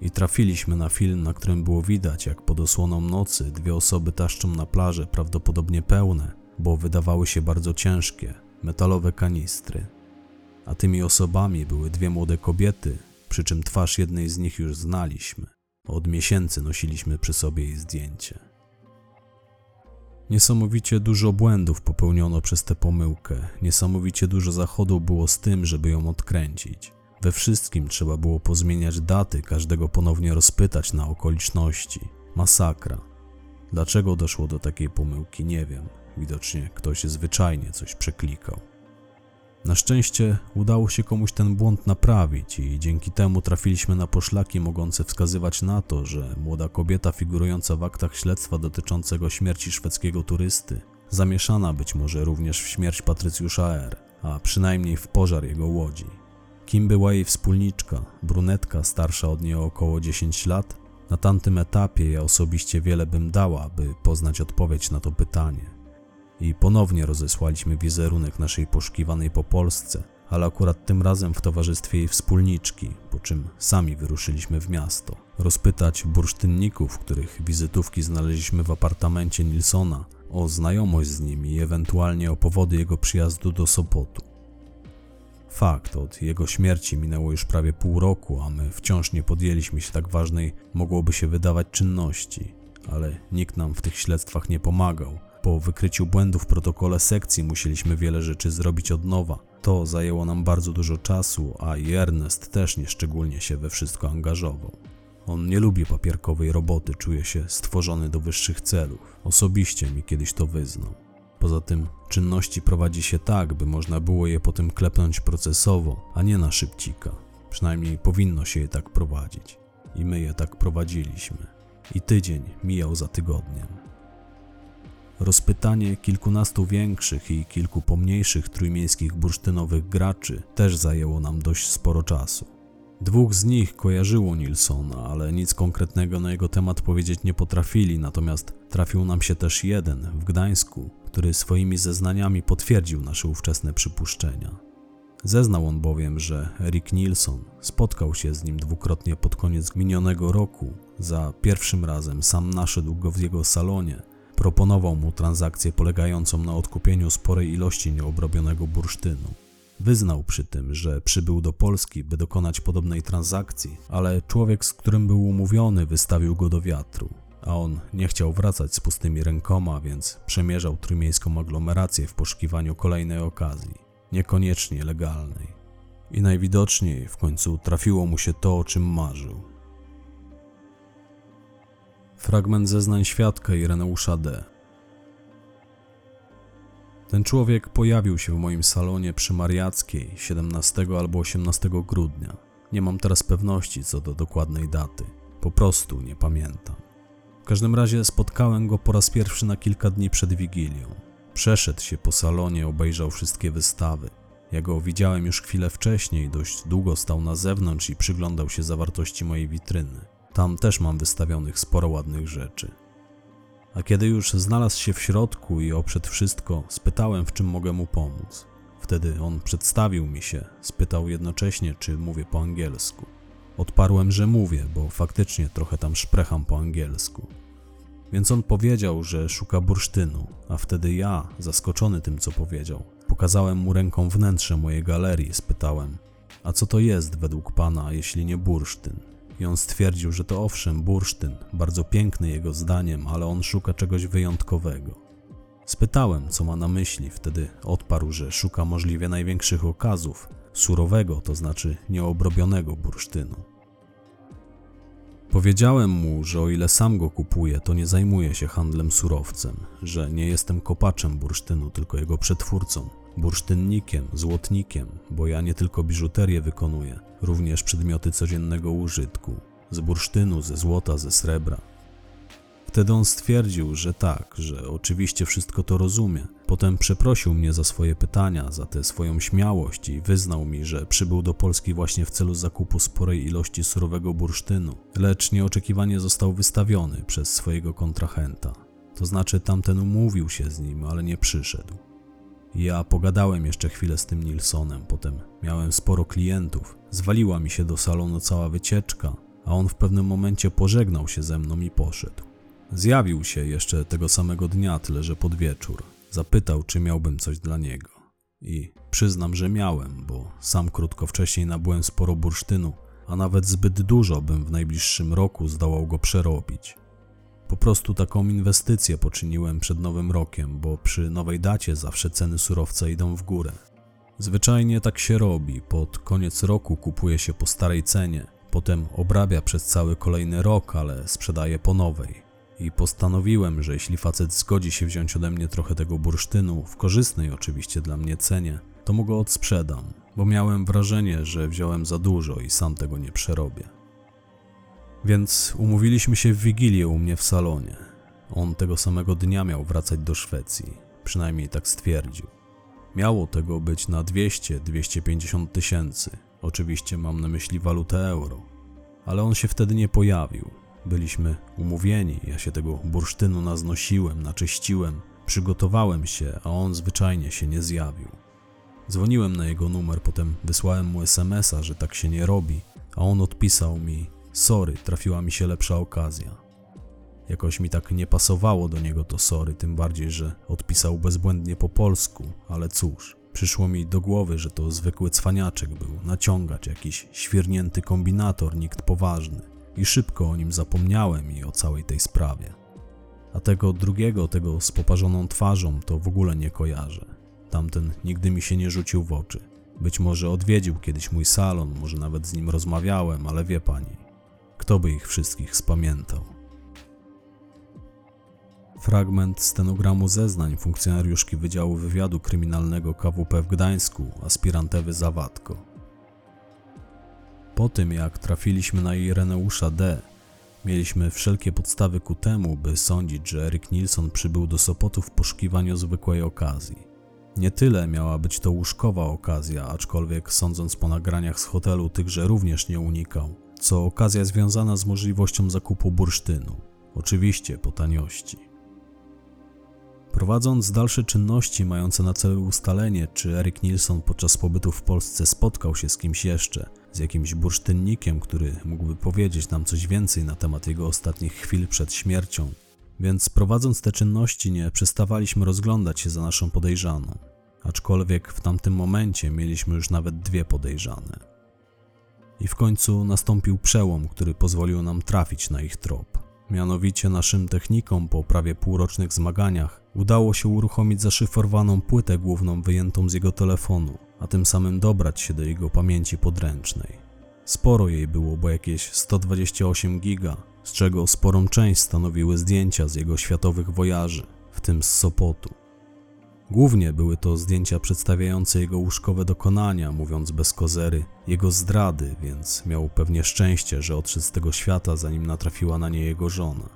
I trafiliśmy na film, na którym było widać, jak pod osłoną nocy dwie osoby taszczą na plażę, prawdopodobnie pełne, bo wydawały się bardzo ciężkie, metalowe kanistry. A tymi osobami były dwie młode kobiety, przy czym twarz jednej z nich już znaliśmy. Od miesięcy nosiliśmy przy sobie jej zdjęcie. Niesamowicie dużo błędów popełniono przez tę pomyłkę, niesamowicie dużo zachodu było z tym, żeby ją odkręcić. We wszystkim trzeba było pozmieniać daty, każdego ponownie rozpytać na okoliczności. Masakra. Dlaczego doszło do takiej pomyłki, nie wiem. Widocznie ktoś zwyczajnie coś przeklikał. Na szczęście udało się komuś ten błąd naprawić i dzięki temu trafiliśmy na poszlaki mogące wskazywać na to, że młoda kobieta figurująca w aktach śledztwa dotyczącego śmierci szwedzkiego turysty, zamieszana być może również w śmierć Patrycjusza R., a przynajmniej w pożar jego łodzi. Kim była jej wspólniczka, brunetka starsza od niej o około 10 lat? Na tamtym etapie ja osobiście wiele bym dała, by poznać odpowiedź na to pytanie i ponownie rozesłaliśmy wizerunek naszej poszukiwanej po Polsce, ale akurat tym razem w towarzystwie jej wspólniczki, po czym sami wyruszyliśmy w miasto. Rozpytać bursztynników, których wizytówki znaleźliśmy w apartamencie Nilsona, o znajomość z nimi i ewentualnie o powody jego przyjazdu do Sopotu. Fakt, od jego śmierci minęło już prawie pół roku, a my wciąż nie podjęliśmy się tak ważnej, mogłoby się wydawać czynności, ale nikt nam w tych śledztwach nie pomagał, po wykryciu błędów w protokole sekcji musieliśmy wiele rzeczy zrobić od nowa. To zajęło nam bardzo dużo czasu, a i Ernest też nieszczególnie się we wszystko angażował. On nie lubi papierkowej roboty, czuje się stworzony do wyższych celów. Osobiście mi kiedyś to wyznał. Poza tym czynności prowadzi się tak, by można było je potem klepnąć procesowo, a nie na szybcika. Przynajmniej powinno się je tak prowadzić. I my je tak prowadziliśmy. I tydzień mijał za tygodniem. Rozpytanie kilkunastu większych i kilku pomniejszych trójmiejskich bursztynowych graczy też zajęło nam dość sporo czasu. Dwóch z nich kojarzyło Nilsona, ale nic konkretnego na jego temat powiedzieć nie potrafili, natomiast trafił nam się też jeden w Gdańsku, który swoimi zeznaniami potwierdził nasze ówczesne przypuszczenia. Zeznał on bowiem, że Eric Nilsson spotkał się z nim dwukrotnie pod koniec minionego roku. Za pierwszym razem sam naszedł go w jego salonie. Proponował mu transakcję polegającą na odkupieniu sporej ilości nieobrobionego bursztynu. Wyznał przy tym, że przybył do Polski, by dokonać podobnej transakcji, ale człowiek, z którym był umówiony, wystawił go do wiatru, a on nie chciał wracać z pustymi rękoma, więc przemierzał trójmiejską aglomerację w poszukiwaniu kolejnej okazji, niekoniecznie legalnej. I najwidoczniej w końcu trafiło mu się to, o czym marzył. Fragment zeznań świadka Ireneusza D. Ten człowiek pojawił się w moim salonie przy Mariackiej 17 albo 18 grudnia. Nie mam teraz pewności co do dokładnej daty. Po prostu nie pamiętam. W każdym razie spotkałem go po raz pierwszy na kilka dni przed Wigilią. Przeszedł się po salonie, obejrzał wszystkie wystawy. Ja go widziałem już chwilę wcześniej, dość długo stał na zewnątrz i przyglądał się zawartości mojej witryny. Tam też mam wystawionych sporo ładnych rzeczy. A kiedy już znalazł się w środku i oprzed wszystko, spytałem, w czym mogę mu pomóc. Wtedy on przedstawił mi się, spytał jednocześnie, czy mówię po angielsku. Odparłem, że mówię, bo faktycznie trochę tam szprecham po angielsku. Więc on powiedział, że szuka bursztynu, a wtedy ja, zaskoczony tym, co powiedział, pokazałem mu ręką wnętrze mojej galerii, spytałem: A co to jest według pana, jeśli nie bursztyn? I on stwierdził, że to owszem, bursztyn, bardzo piękny jego zdaniem, ale on szuka czegoś wyjątkowego. Spytałem, co ma na myśli, wtedy odparł, że szuka możliwie największych okazów, surowego, to znaczy nieobrobionego bursztynu. Powiedziałem mu, że o ile sam go kupuję, to nie zajmuję się handlem surowcem, że nie jestem kopaczem bursztynu, tylko jego przetwórcą, bursztynnikiem, złotnikiem, bo ja nie tylko biżuterię wykonuję, również przedmioty codziennego użytku, z bursztynu, ze złota, ze srebra. Wtedy on stwierdził, że tak, że oczywiście wszystko to rozumie. Potem przeprosił mnie za swoje pytania, za tę swoją śmiałość i wyznał mi, że przybył do Polski właśnie w celu zakupu sporej ilości surowego bursztynu, lecz nieoczekiwanie został wystawiony przez swojego kontrahenta. To znaczy tamten umówił się z nim, ale nie przyszedł. Ja pogadałem jeszcze chwilę z tym Nilsonem, potem miałem sporo klientów. Zwaliła mi się do salonu cała wycieczka, a on w pewnym momencie pożegnał się ze mną i poszedł. Zjawił się jeszcze tego samego dnia, tyle że pod wieczór. Zapytał, czy miałbym coś dla niego. I przyznam, że miałem, bo sam krótko wcześniej nabyłem sporo bursztynu, a nawet zbyt dużo bym w najbliższym roku zdołał go przerobić. Po prostu taką inwestycję poczyniłem przed nowym rokiem, bo przy nowej dacie zawsze ceny surowca idą w górę. Zwyczajnie tak się robi, pod koniec roku kupuje się po starej cenie, potem obrabia przez cały kolejny rok, ale sprzedaje po nowej. I postanowiłem, że jeśli facet zgodzi się wziąć ode mnie trochę tego bursztynu, w korzystnej oczywiście dla mnie cenie, to mu go odsprzedam, bo miałem wrażenie, że wziąłem za dużo i sam tego nie przerobię. Więc umówiliśmy się w Wigilię u mnie w salonie. On tego samego dnia miał wracać do Szwecji, przynajmniej tak stwierdził. Miało tego być na 200-250 tysięcy. Oczywiście mam na myśli walutę euro. Ale on się wtedy nie pojawił. Byliśmy umówieni, ja się tego bursztynu naznosiłem, naczyściłem, przygotowałem się, a on zwyczajnie się nie zjawił. Dzwoniłem na jego numer, potem wysłałem mu smsa, że tak się nie robi, a on odpisał mi: Sorry, trafiła mi się lepsza okazja. Jakoś mi tak nie pasowało do niego to sorry, tym bardziej, że odpisał bezbłędnie po polsku, ale cóż, przyszło mi do głowy, że to zwykły cwaniaczek był, naciągacz, jakiś świrnięty kombinator, nikt poważny. I szybko o nim zapomniałem i o całej tej sprawie. A tego drugiego, tego z poparzoną twarzą, to w ogóle nie kojarzę. Tamten nigdy mi się nie rzucił w oczy. Być może odwiedził kiedyś mój salon, może nawet z nim rozmawiałem, ale wie pani, kto by ich wszystkich spamiętał? Fragment stenogramu zeznań funkcjonariuszki Wydziału Wywiadu Kryminalnego KWP w Gdańsku, aspirantewy Zawadko. Po tym jak trafiliśmy na Ireneusza D., mieliśmy wszelkie podstawy ku temu, by sądzić, że Erik Nilsson przybył do Sopotu w poszukiwaniu zwykłej okazji. Nie tyle miała być to łóżkowa okazja, aczkolwiek sądząc po nagraniach z hotelu tychże również nie unikał, co okazja związana z możliwością zakupu bursztynu, oczywiście po taniości. Prowadząc dalsze czynności mające na celu ustalenie, czy Erik Nilsson podczas pobytu w Polsce spotkał się z kimś jeszcze, z jakimś bursztynnikiem, który mógłby powiedzieć nam coś więcej na temat jego ostatnich chwil przed śmiercią, więc prowadząc te czynności nie przestawaliśmy rozglądać się za naszą podejrzaną, aczkolwiek w tamtym momencie mieliśmy już nawet dwie podejrzane. I w końcu nastąpił przełom, który pozwolił nam trafić na ich trop. Mianowicie naszym technikom po prawie półrocznych zmaganiach udało się uruchomić zaszyfrowaną płytę główną wyjętą z jego telefonu, a tym samym dobrać się do jego pamięci podręcznej. Sporo jej było, bo jakieś 128 giga, z czego sporą część stanowiły zdjęcia z jego światowych wojaży, w tym z Sopotu. Głównie były to zdjęcia przedstawiające jego łóżkowe dokonania, mówiąc bez kozery, jego zdrady, więc miał pewnie szczęście, że odszedł z tego świata, zanim natrafiła na nie jego żona.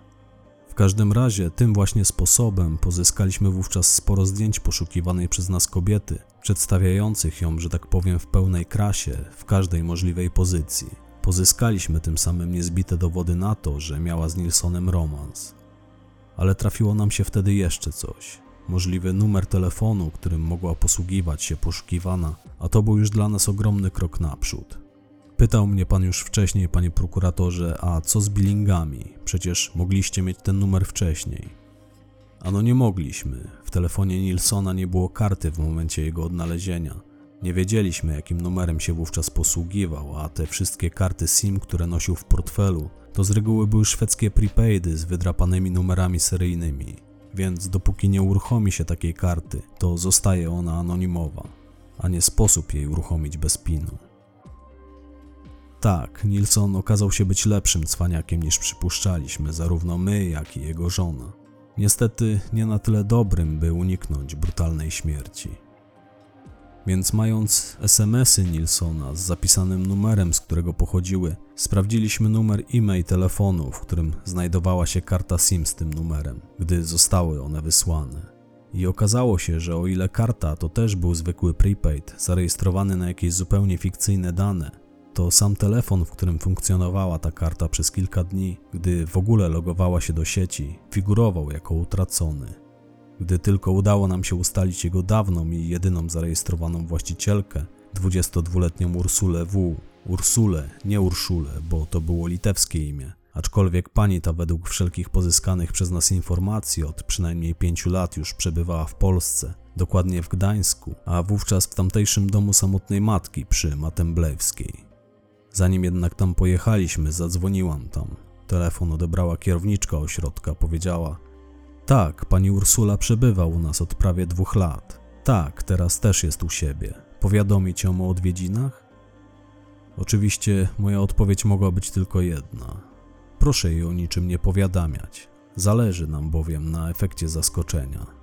W każdym razie, tym właśnie sposobem pozyskaliśmy wówczas sporo zdjęć poszukiwanej przez nas kobiety, przedstawiających ją, że tak powiem, w pełnej krasie, w każdej możliwej pozycji. Pozyskaliśmy tym samym niezbite dowody na to, że miała z Nilsonem romans. Ale trafiło nam się wtedy jeszcze coś możliwy numer telefonu, którym mogła posługiwać się poszukiwana, a to był już dla nas ogromny krok naprzód. Pytał mnie pan już wcześniej, panie prokuratorze, a co z billingami? Przecież mogliście mieć ten numer wcześniej. Ano nie mogliśmy. W telefonie Nilsona nie było karty w momencie jego odnalezienia. Nie wiedzieliśmy, jakim numerem się wówczas posługiwał, a te wszystkie karty SIM, które nosił w portfelu, to z reguły były szwedzkie prepaidy z wydrapanymi numerami seryjnymi więc dopóki nie uruchomi się takiej karty, to zostaje ona anonimowa, a nie sposób jej uruchomić bez pinu. Tak, Nilsson okazał się być lepszym cwaniakiem niż przypuszczaliśmy, zarówno my, jak i jego żona. Niestety nie na tyle dobrym, by uniknąć brutalnej śmierci. Więc mając SMS-y Nilsona z zapisanym numerem, z którego pochodziły, sprawdziliśmy numer e-mail telefonu, w którym znajdowała się karta SIM z tym numerem, gdy zostały one wysłane. I okazało się, że o ile karta to też był zwykły prepaid, zarejestrowany na jakieś zupełnie fikcyjne dane, to sam telefon, w którym funkcjonowała ta karta przez kilka dni, gdy w ogóle logowała się do sieci, figurował jako utracony. Gdy tylko udało nam się ustalić jego dawną i jedyną zarejestrowaną właścicielkę, 22-letnią Ursulę W. Ursulę, nie Urszulę, bo to było litewskie imię. Aczkolwiek pani ta według wszelkich pozyskanych przez nas informacji od przynajmniej pięciu lat już przebywała w Polsce, dokładnie w Gdańsku, a wówczas w tamtejszym domu samotnej matki przy Matemblewskiej. Zanim jednak tam pojechaliśmy, zadzwoniłam tam. Telefon odebrała kierowniczka ośrodka, powiedziała – tak, pani Ursula przebywa u nas od prawie dwóch lat. Tak, teraz też jest u siebie. Powiadomić ją o odwiedzinach? Oczywiście moja odpowiedź mogła być tylko jedna. Proszę jej o niczym nie powiadamiać. Zależy nam bowiem na efekcie zaskoczenia.